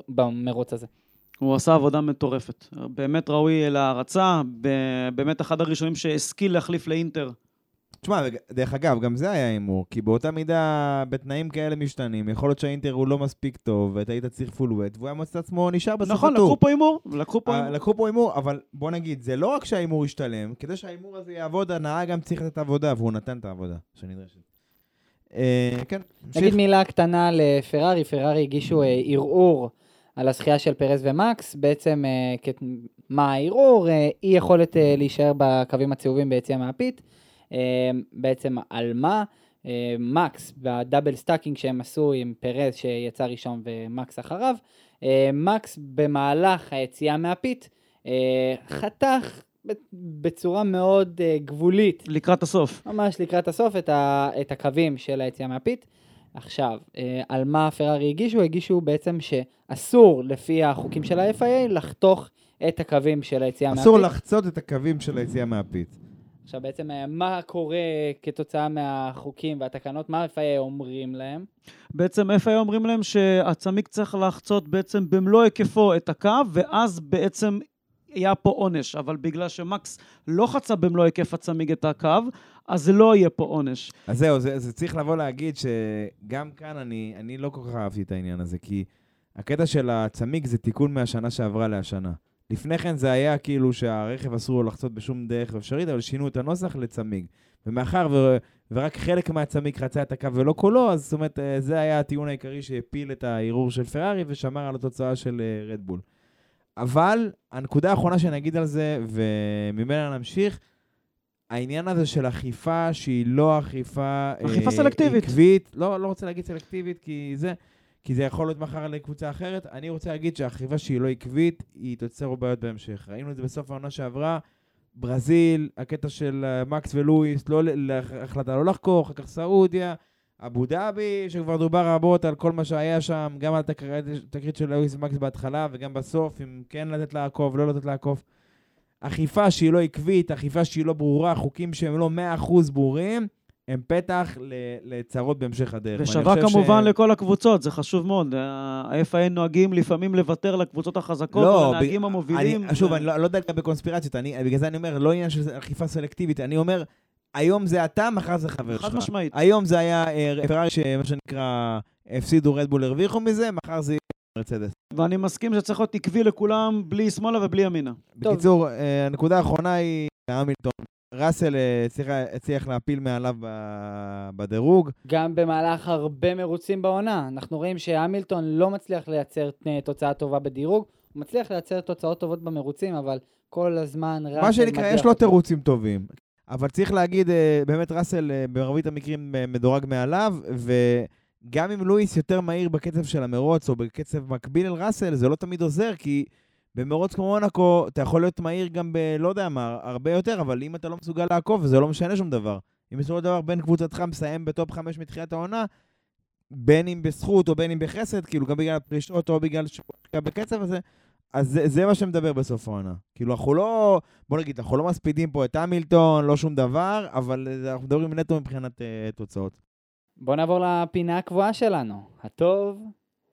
במרוץ הזה. הוא עשה עבודה מטורפת. באמת ראוי להערצה, באמת אחד הראשונים שהשכיל להחליף לאינטר. תשמע, דרך אגב, גם זה היה הימור, כי באותה מידה, בתנאים כאלה משתנים, יכול להיות שהאינטר הוא לא מספיק טוב, ואתה היית צריך פול ווט, והוא היה מוצא את עצמו נשאר בסוף נכון, הטור. לקחו פה הימור, לקחו פה הימור. לקחו פה הימור, אבל בוא נגיד, זה לא רק שההימור ישתלם, כדי שההימור הזה יעבוד, הנהג גם צריך לתת עבודה, והוא נתן את העבודה שנדרשת. אה, כן, נגיד. מילה קטנה לפרארי, פרארי הגישו אה, ערעור על הזכייה של פרז ומקס, בעצם אה, מה הערעור? אה, אי יכולת אה, להישאר בקווים הצהובים ביציאה מה pit, בעצם על מה? אה, מקס ב double stacking שהם עשו עם פרז שיצא ראשון ומקס אחריו, אה, מקס במהלך היציאה מה pit אה, חתך בצורה מאוד אה, גבולית לקראת הסוף. ממש לקראת הסוף את, ה, את הקווים של היציאה מה pit. עכשיו, אה, על מה פרארי הגישו? הגישו בעצם שאסור לפי החוקים של ה-FIA לחתוך את הקווים של היציאה אסור מהפית. לחצות את הקווים של היציאה מהפית. עכשיו בעצם אה, מה קורה כתוצאה מהחוקים והתקנות, מה ה-FIA אומרים להם? בעצם FA אומרים להם שהצמיג צריך לחצות בעצם במלוא היקפו את הקו, ואז בעצם היה פה עונש. אבל בגלל שמקס לא חצה במלוא היקף הצמיג את הקו, אז לא יהיה פה עונש. אז זהו, זה, זה צריך לבוא להגיד שגם כאן אני, אני לא כל כך אהבתי את העניין הזה, כי הקטע של הצמיג זה תיקון מהשנה שעברה להשנה. לפני כן זה היה כאילו שהרכב אסור לו לחצות בשום דרך אפשרית, אבל שינו את הנוסח לצמיג. ומאחר ו, ורק חלק מהצמיג חצה את הקו ולא כולו, אז זאת אומרת, אה, זה היה הטיעון העיקרי שהפיל את הערעור של פרארי ושמר על התוצאה של אה, רדבול. אבל הנקודה האחרונה שאני אגיד על זה, וממנה נמשיך, העניין הזה של אכיפה שהיא לא אכיפה... אכיפה אה, סלקטיבית. עקבית, לא, לא רוצה להגיד סלקטיבית, כי זה... כי זה יכול להיות מחר לקבוצה אחרת. אני רוצה להגיד שהאכיפה שהיא לא עקבית, היא תוצר בעיות בהמשך. ראינו את זה בסוף העונה שעברה. ברזיל, הקטע של אה, מקס ולואיס, לא, החלטה לא לחקור, אחר כך סעודיה, אבו דאבי, שכבר דובר רבות על כל מה שהיה שם, גם על התקרית של לואיס ומקס בהתחלה, וגם בסוף, אם כן לתת לעקוב, לא לתת לעקוב. אכיפה שהיא לא עקבית, אכיפה שהיא לא ברורה, חוקים שהם לא 100% ברורים, הם פתח לצרות בהמשך הדרך. ושווה כמובן ש- לכל הקבוצות, זה חשוב מאוד. ה-FIA נוהגים לפעמים לוותר לקבוצות החזקות לא, ולנהגים ב- המובילים. אני, שוב, אני לא, לא יודע לגבי קונספירציות, אני, בגלל זה אני אומר, לא עניין של אכיפה סלקטיבית, אני אומר, היום זה אתה, מחר זה חבר שלך. חד משמעית. היום זה היה אה, פרארי שמה שנקרא, הפסידו רדבול, הרוויחו מזה, מחר זה יהיה מרצדס. ואני מסכים שצריך להיות עקבי לכולם, בלי שמאלה ובלי ימינה. בקיצור, אה, הנקודה האחרונה היא המילטון. ראסל אה, הצליח, הצליח להפיל מעליו בדירוג. גם במהלך הרבה מרוצים בעונה. אנחנו רואים שהמילטון לא מצליח לייצר אה, תוצאה טובה בדירוג, הוא מצליח לייצר תוצאות טובות במרוצים, אבל כל הזמן ראסל מה שנקרא, יש לו. תירוצים טובים. אבל צריך להגיד, אה, באמת ראסל במרבית המקרים מדורג מעליו, וגם אם לואיס יותר מהיר בקצב של המרוץ, או בקצב מקביל אל ראסל, זה לא תמיד עוזר, כי במרוץ כמו מונקו, אתה יכול להיות מהיר גם ב... לא יודע מה, הרבה יותר, אבל אם אתה לא מסוגל לעקוב, זה לא משנה שום דבר. אם בסופו של דבר בן קבוצתך מסיים בטופ 5 מתחילת העונה, בין אם בזכות או בין אם בחסד, כאילו גם בגלל הפרישות או בגלל שהוא בקצב הזה, אז זה, זה מה שמדבר בסוף העונה. כאילו, אנחנו לא, בוא נגיד, אנחנו לא מספידים פה את המילטון, לא שום דבר, אבל אה, אנחנו מדברים נטו מבחינת uh, תוצאות. בואו נעבור לפינה הקבועה שלנו. הטוב,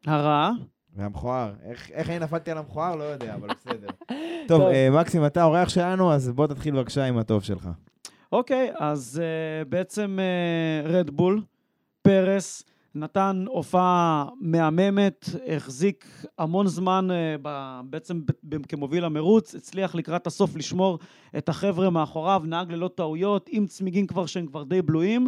הרע, והמכוער, איך, איך אני נפלתי על המכוער? לא יודע, אבל בסדר. טוב, טוב. אה, מקסים, אתה האורח שלנו, אז בוא תתחיל בבקשה עם הטוב שלך. אוקיי, אז uh, בעצם רדבול, פרס, נתן הופעה מהממת, החזיק המון זמן אה, ב- בעצם ב- כמוביל המרוץ, הצליח לקראת הסוף לשמור את החבר'ה מאחוריו, נהג ללא טעויות, עם צמיגים כבר שהם כבר די בלויים,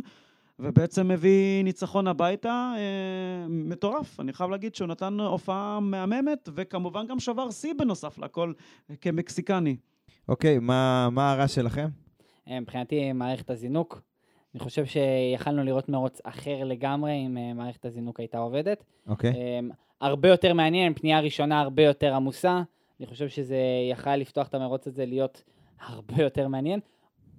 ובעצם הביא ניצחון הביתה אה, מטורף. אני חייב להגיד שהוא נתן הופעה מהממת, וכמובן גם שבר שיא בנוסף לכל כמקסיקני. אוקיי, מה מה הרע שלכם? אה, מבחינתי מערכת הזינוק. אני חושב שיכלנו לראות מרוץ אחר לגמרי אם אה, מערכת הזינוק הייתה עובדת. אוקיי. הרבה יותר מעניין, פנייה ראשונה הרבה יותר עמוסה. אני חושב שזה יכל לפתוח את המרוץ הזה להיות הרבה יותר מעניין.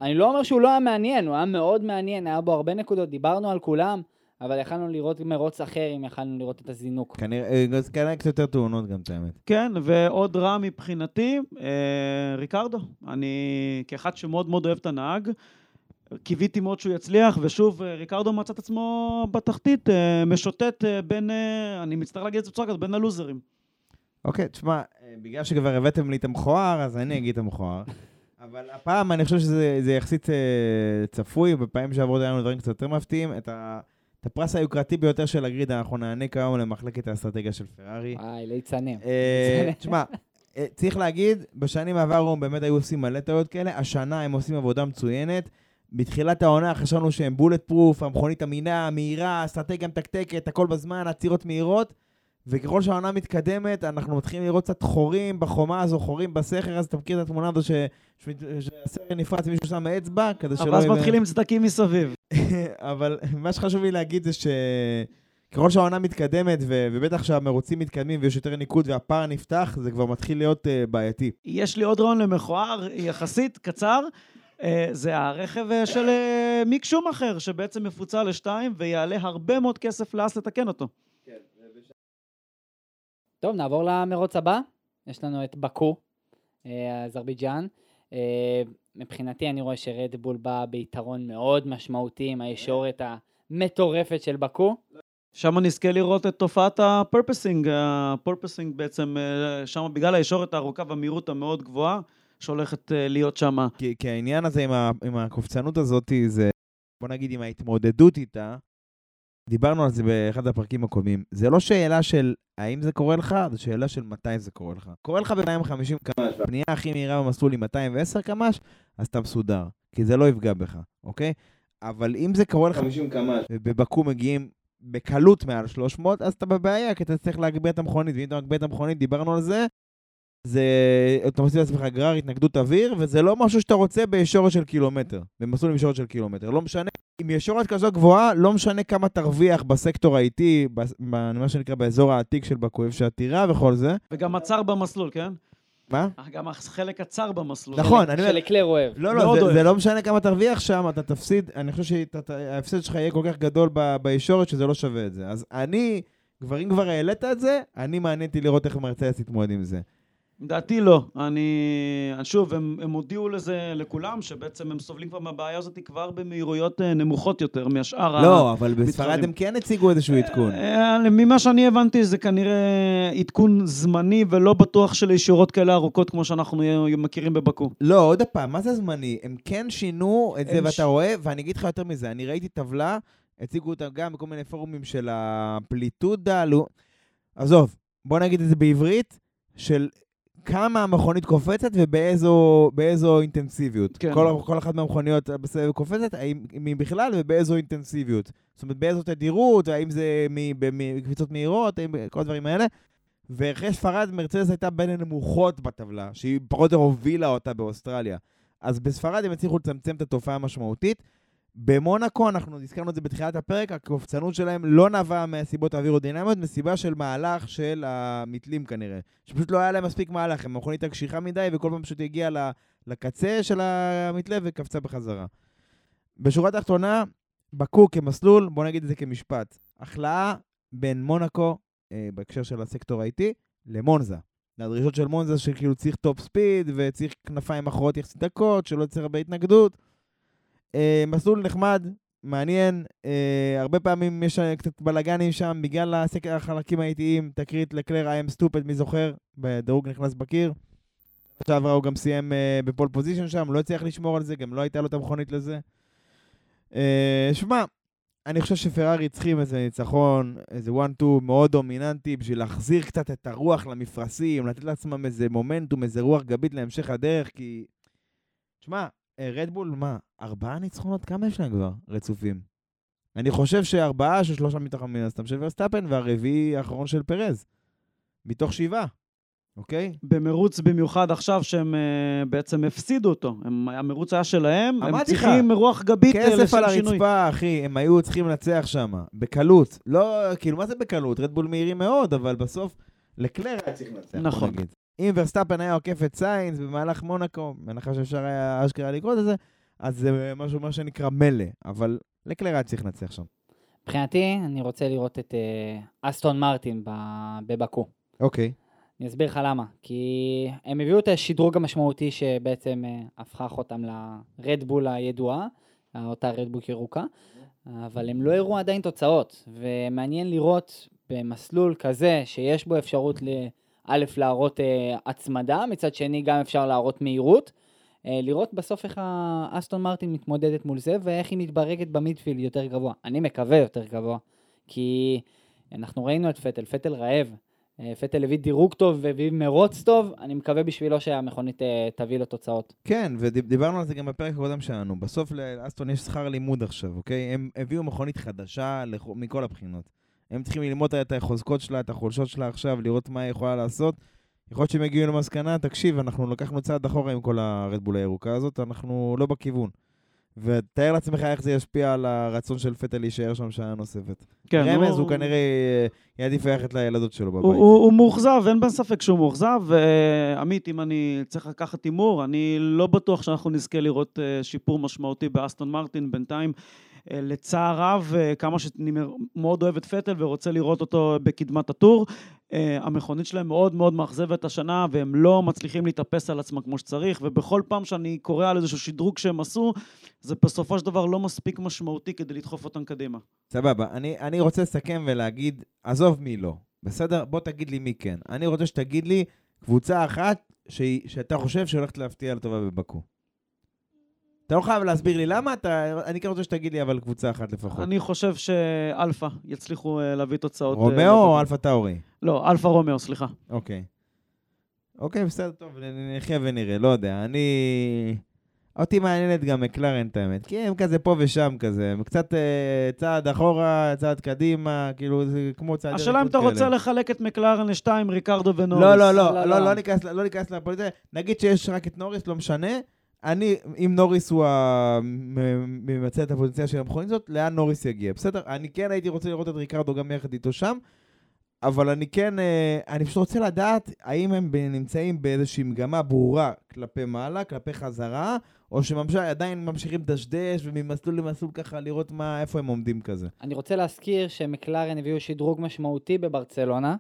אני לא אומר שהוא לא היה מעניין, הוא היה מאוד מעניין, היה בו הרבה נקודות, דיברנו על כולם, אבל יכלנו לראות מרוץ אחר אם יכלנו לראות את הזינוק. כנראה אה, אז כנראה קצת יותר תאונות גם, את האמת. כן, ועוד רע מבחינתי, אה, ריקרדו. אני, כאחד שמאוד מאוד אוהב את הנהג, קיוויתי מאוד שהוא יצליח, ושוב, אה, ריקרדו מצא את עצמו בתחתית, אה, משוטט אה, בין, אה, אני מצטער להגיד את זה בצורה כזאת, בין הלוזרים. אוקיי, תשמע, אה, בגלל שכבר הבאתם לי את המכוער, אז אני אגיד את המכוער. אבל הפעם אני חושב שזה זה יחסית אה, צפוי, בפעמים שעברו היה לנו דברים קצת יותר מפתיעים. את, ה, את הפרס היוקרתי ביותר של הגריד אנחנו נעניק היום למחלקת האסטרטגיה של פרארי. וואי, ליצנים. אה, תשמע, אה, צריך להגיד, בשנים עברו הם באמת היו עושים מלא טעויות כאלה, השנה הם עושים עבודה מצוינת. בתחילת העונה חשבנו שהם בולט פרוף, המכונית אמינה, מהירה, אסטרטגיה מתקתקת, הכל בזמן, עצירות מהירות. וככל שהעונה מתקדמת, אנחנו מתחילים לראות קצת חורים בחומה הזו, חורים בסכר, אז אתה מכיר את התמונה הזו ש- שהסכר נפרץ ומישהו שם אצבע, כדי שלא... אבל אז מתחילים צדקים מסביב. אבל מה שחשוב לי להגיד זה שככל שהעונה מתקדמת, ו- ובטח שהמרוצים מתקדמים ויש יותר ניקוד והפער נפתח, זה כבר מתחיל להיות uh, בעייתי. יש לי עוד רעיון למכוער, יחסית קצר. אה, זה הרכב אה, של אה, מיק שומאחר, שבעצם מפוצל לשתיים, ויעלה הרבה מאוד כסף להאס לתקן אותו. טוב, נעבור למרוץ הבא. יש לנו את בקו, אה, אזרבייג'אן. אה, מבחינתי אני רואה שרדבול בא ביתרון מאוד משמעותי עם הישורת המטורפת של בקו. שם נזכה לראות את תופעת ה porpoising, ה porpoising בעצם, אה, שם בגלל הישורת הארוכה והמהירות המאוד גבוהה, שהולכת להיות שם. כי, כי העניין הזה עם, ה- עם הקופצנות הזאת, זה, בוא נגיד, עם ההתמודדות איתה, דיברנו על זה באחד הפרקים הקודמים. זה לא שאלה של האם זה קורה לך, זו שאלה של מתי זה קורה לך. קורה לך ב-250 קמ"ש, והפנייה הכי מהירה במסלול היא 210 קמ"ש, אז אתה מסודר, כי זה לא יפגע בך, אוקיי? אבל אם זה קורה לך 50 קמ"ש, ובבקו מגיעים בקלות מעל 300, אז אתה בבעיה, כי אתה צריך להגביה את המכונית, ואם אתה מגביה את המכונית, דיברנו על זה, זה, אתה מוציא לעצמך גרר, התנגדות אוויר, וזה לא משהו שאתה רוצה בישורת של קילומטר, במסלול עם ישורת של קילומטר. לא משנה, עם ישורת כזו גבוהה, לא משנה כמה תרוויח בסקטור האיטי, ב- מה שנקרא באזור העתיק של בקו, איפה שהטירה וכל זה. וגם עצר במסלול, כן? מה? גם החלק הצר במסלול. נכון, אני אומר, שלקלר אוהב. לא, לא, זה. זה לא משנה כמה תרוויח שם, אתה תפסיד, אני חושב שההפסד שלך יהיה כל כך גדול ב, בישורת שזה לא שווה את זה. אז אני, כבר אם כבר העלית את זה, אני מעניין אותי לראות איך מרצדס יתמודד עם זה. לדעתי לא. אני... שוב, הם, הם הודיעו לזה לכולם, שבעצם הם סובלים כבר מהבעיה הזאת כבר במהירויות אה, נמוכות יותר מהשאר. לא, אבל בספרד. הם כן הציגו איזשהו עדכון. אה, ממה שאני הבנתי זה כנראה עדכון זמני ולא בטוח של אישורות כאלה ארוכות כמו שאנחנו מכירים בבקו. לא, עוד פעם, מה זה זמני? הם כן שינו את זה, ואתה ש- רואה, ואני אגיד לך יותר מזה, אני ראיתי טבלה, הציגו אותה גם בכל מיני פורומים של הפליטודה, לא... עזוב, בוא נגיד את זה בעברית, של כמה המכונית קופצת ובאיזו באיזו אינטנסיביות. כן. כל, כל אחת מהמכוניות בסבב קופצת, האם אם היא בכלל ובאיזו אינטנסיביות. זאת אומרת, באיזו תדירות, האם זה מ- ב- מקפיצות מהירות, האם כל הדברים האלה. ואחרי ספרד, מרצדס הייתה בין הנמוכות בטבלה, שהיא פחות או יותר הובילה אותה באוסטרליה. אז בספרד הם הצליחו לצמצם את התופעה המשמעותית. במונאקו, אנחנו הזכרנו את זה בתחילת הפרק, הקופצנות שלהם לא נבעה מהסיבות האווירודינמיות, מסיבה של מהלך של המתלים כנראה. שפשוט לא היה להם מספיק מהלך, המכונית הקשיחה מדי, וכל פעם פשוט הגיעה לקצה של המתלה וקפצה בחזרה. בשורה התחתונה, בקו כמסלול, בוא נגיד את זה כמשפט, הכלאה בין מונאקו, אה, בהקשר של הסקטור האיטי, למונזה. לדרישות של מונזה שכאילו צריך top speed וצריך כנפיים אחרות יחסית דקות, שלא צריך הרבה התנגדות. אה, מסלול נחמד, מעניין, אה, הרבה פעמים יש אה, קצת בלאגנים שם בגלל הסק... החלקים האיטיים, תקרית לקלר I am stupid, מי זוכר? בדירוג נכנס בקיר. שעברה הוא גם סיים אה, ב pole position שם, לא הצליח לשמור על זה, גם לא הייתה לו את המכונית לזה. אה, שמע, אני חושב שפרארי צריכים איזה ניצחון, איזה 1-2 מאוד דומיננטי, בשביל להחזיר קצת את הרוח למפרשים, לתת לעצמם איזה מומנטום, איזה רוח גבית להמשך הדרך, כי... תשמע, רדבול, מה, ארבעה ניצחונות? כמה יש להם כבר רצופים? אני חושב שארבעה ששלושה מתוכם מן הסתם של ורסטאפן, והרביעי האחרון של פרז. מתוך שבעה, אוקיי? במרוץ במיוחד עכשיו שהם אה, בעצם הפסידו אותו. הם, המרוץ היה שלהם, הם צריכים רוח גבית אה, כסף על שינוי. הרצפה, אחי, הם היו צריכים לנצח שם, בקלות. לא, כאילו, מה זה בקלות? רדבול מהירים מאוד, אבל בסוף, לקלר היה צריך לנצח, נכון. נגיד. אם ורסטאפן היה עוקף את סיינס במהלך מונאקו, בהנחה שאפשר היה אשכרה לקרוא את זה, אז זה משהו, מה שנקרא מלא, אבל לקלר היה צריך לנצח שם. מבחינתי, אני רוצה לראות את אה, אסטון מרטין בבקו. אוקיי. אני אסביר לך למה. כי הם הביאו את השדרוג המשמעותי שבעצם אה, הפכה אותם לרדבול הידועה, אותה רדבול ירוקה, אבל הם לא הראו עדיין תוצאות. ומעניין לראות במסלול כזה, שיש בו אפשרות ל... א', להראות אה, הצמדה, מצד שני גם אפשר להראות מהירות. אה, לראות בסוף איך האסטון מרטין מתמודדת מול זה, ואיך היא מתברגת במידפילד יותר גבוה. אני מקווה יותר גבוה, כי אנחנו ראינו את פטל, פטל רעב. אה, פטל הביא דירוג טוב והביא מרוץ טוב, אני מקווה בשבילו שהמכונית אה, תביא לו תוצאות. כן, ודיברנו על זה גם בפרק הקודם שלנו. בסוף לאסטון יש שכר לימוד עכשיו, אוקיי? הם הביאו מכונית חדשה לכ- מכל הבחינות. הם צריכים ללמוד את החוזקות שלה, את החולשות שלה עכשיו, לראות מה היא יכולה לעשות. יכול להיות שהם יגיעו למסקנה, תקשיב, אנחנו לקחנו צעד אחורה עם כל הרדבול הירוקה הזאת, אנחנו לא בכיוון. ותאר לעצמך איך זה ישפיע על הרצון של פטל להישאר שם שעה נוספת. כן, רמז, הוא כנראה אה, יעדיף ללכת לילדות שלו בבית. הוא, הוא, הוא מאוכזב, אין בין ספק שהוא מאוכזב. ועמית, אם אני צריך לקחת הימור, אני לא בטוח שאנחנו נזכה לראות אה, שיפור משמעותי באסטון מרטין בינתיים. אה, לצער רב, אה, כמה שאני מאוד אוהב את פטל ורוצה לראות אותו בקדמת הטור, אה, המכונית שלהם מאוד מאוד מאכזבת השנה, והם לא מצליחים להתאפס על עצמם כמו שצריך, ובכל פעם שאני קורא על איזשהו שדרוג שהם עשו, זה בסופו של דבר לא מספיק משמעותי כדי לדחוף אותם קדימה. סבבה, אני, אני רוצה לסכם ולהגיד, עזוב מי לא, בסדר? בוא תגיד לי מי כן. אני רוצה שתגיד לי קבוצה אחת שהיא, שאתה חושב שהולכת להפתיע לטובה בבקו. אתה לא חייב להסביר לי למה, אתה, אני כן רוצה שתגיד לי אבל קבוצה אחת לפחות. אני חושב שאלפא יצליחו אה, להביא תוצאות. אה, רומאו או. אלפה טאורי? לא, אלפא רומאו, סליחה. אוקיי. אוקיי, בסדר, טוב, נחיה ונראה, לא יודע. אני... אותי מעניינת גם מקלרן, את האמת. כי הם כזה פה ושם כזה. הם קצת אה, צעד אחורה, צעד קדימה, כאילו, זה כמו צעדי השאלה אם אתה רוצה. לחלק את מקלרן לשתיים, ריקרדו ונוריס. לא, לא, לא, לא, לא, לא, לא. ניכנס- לא ניכנס לפוליטיקה. נגיד שיש רק את נוריס, לא משנה. אני, אם נוריס הוא ממצה את הפוטנציאל של המכונית הזאת, לאן נוריס יגיע, בסדר? אני כן הייתי רוצה לראות את ריקרדו גם יחד איתו שם, אבל אני כן, אה, אני פשוט רוצה לדעת האם הם נמצאים באיזושהי מגמה ברורה כלפי מעלה, כלפי חזרה, או שעדיין ממשיכים לדשדש וממסלול למסלול ככה לראות מה, איפה הם עומדים כזה. אני רוצה להזכיר שמקלרן הביאו שדרוג משמעותי בברצלונה,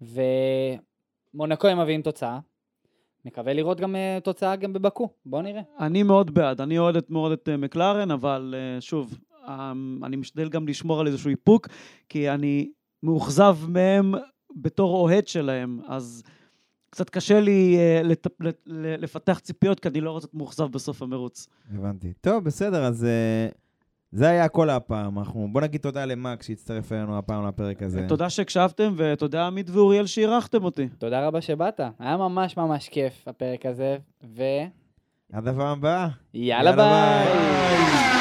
ומונקו הם מביאים תוצאה. מקווה לראות גם אה, תוצאה גם בבקו, בואו נראה. אני מאוד בעד, אני אוהד מאוד את אה, מקלרן, אבל אה, שוב, אה, אני משתדל גם לשמור על איזשהו איפוק, כי אני מאוכזב מהם בתור אוהד שלהם, אז קצת קשה לי לפתח ציפיות, כי אני לא רוצה להיות מאוכזב בסוף המרוץ. הבנתי. טוב, בסדר, אז זה היה הכל הפעם. אנחנו, בוא נגיד תודה למאק שהצטרף אלינו הפעם לפרק הזה. תודה שהקשבתם, ותודה עמית ואוריאל שאירחתם אותי. תודה רבה שבאת, היה ממש ממש כיף הפרק הזה, ו... עד הפעם הבאה. יאללה ביי!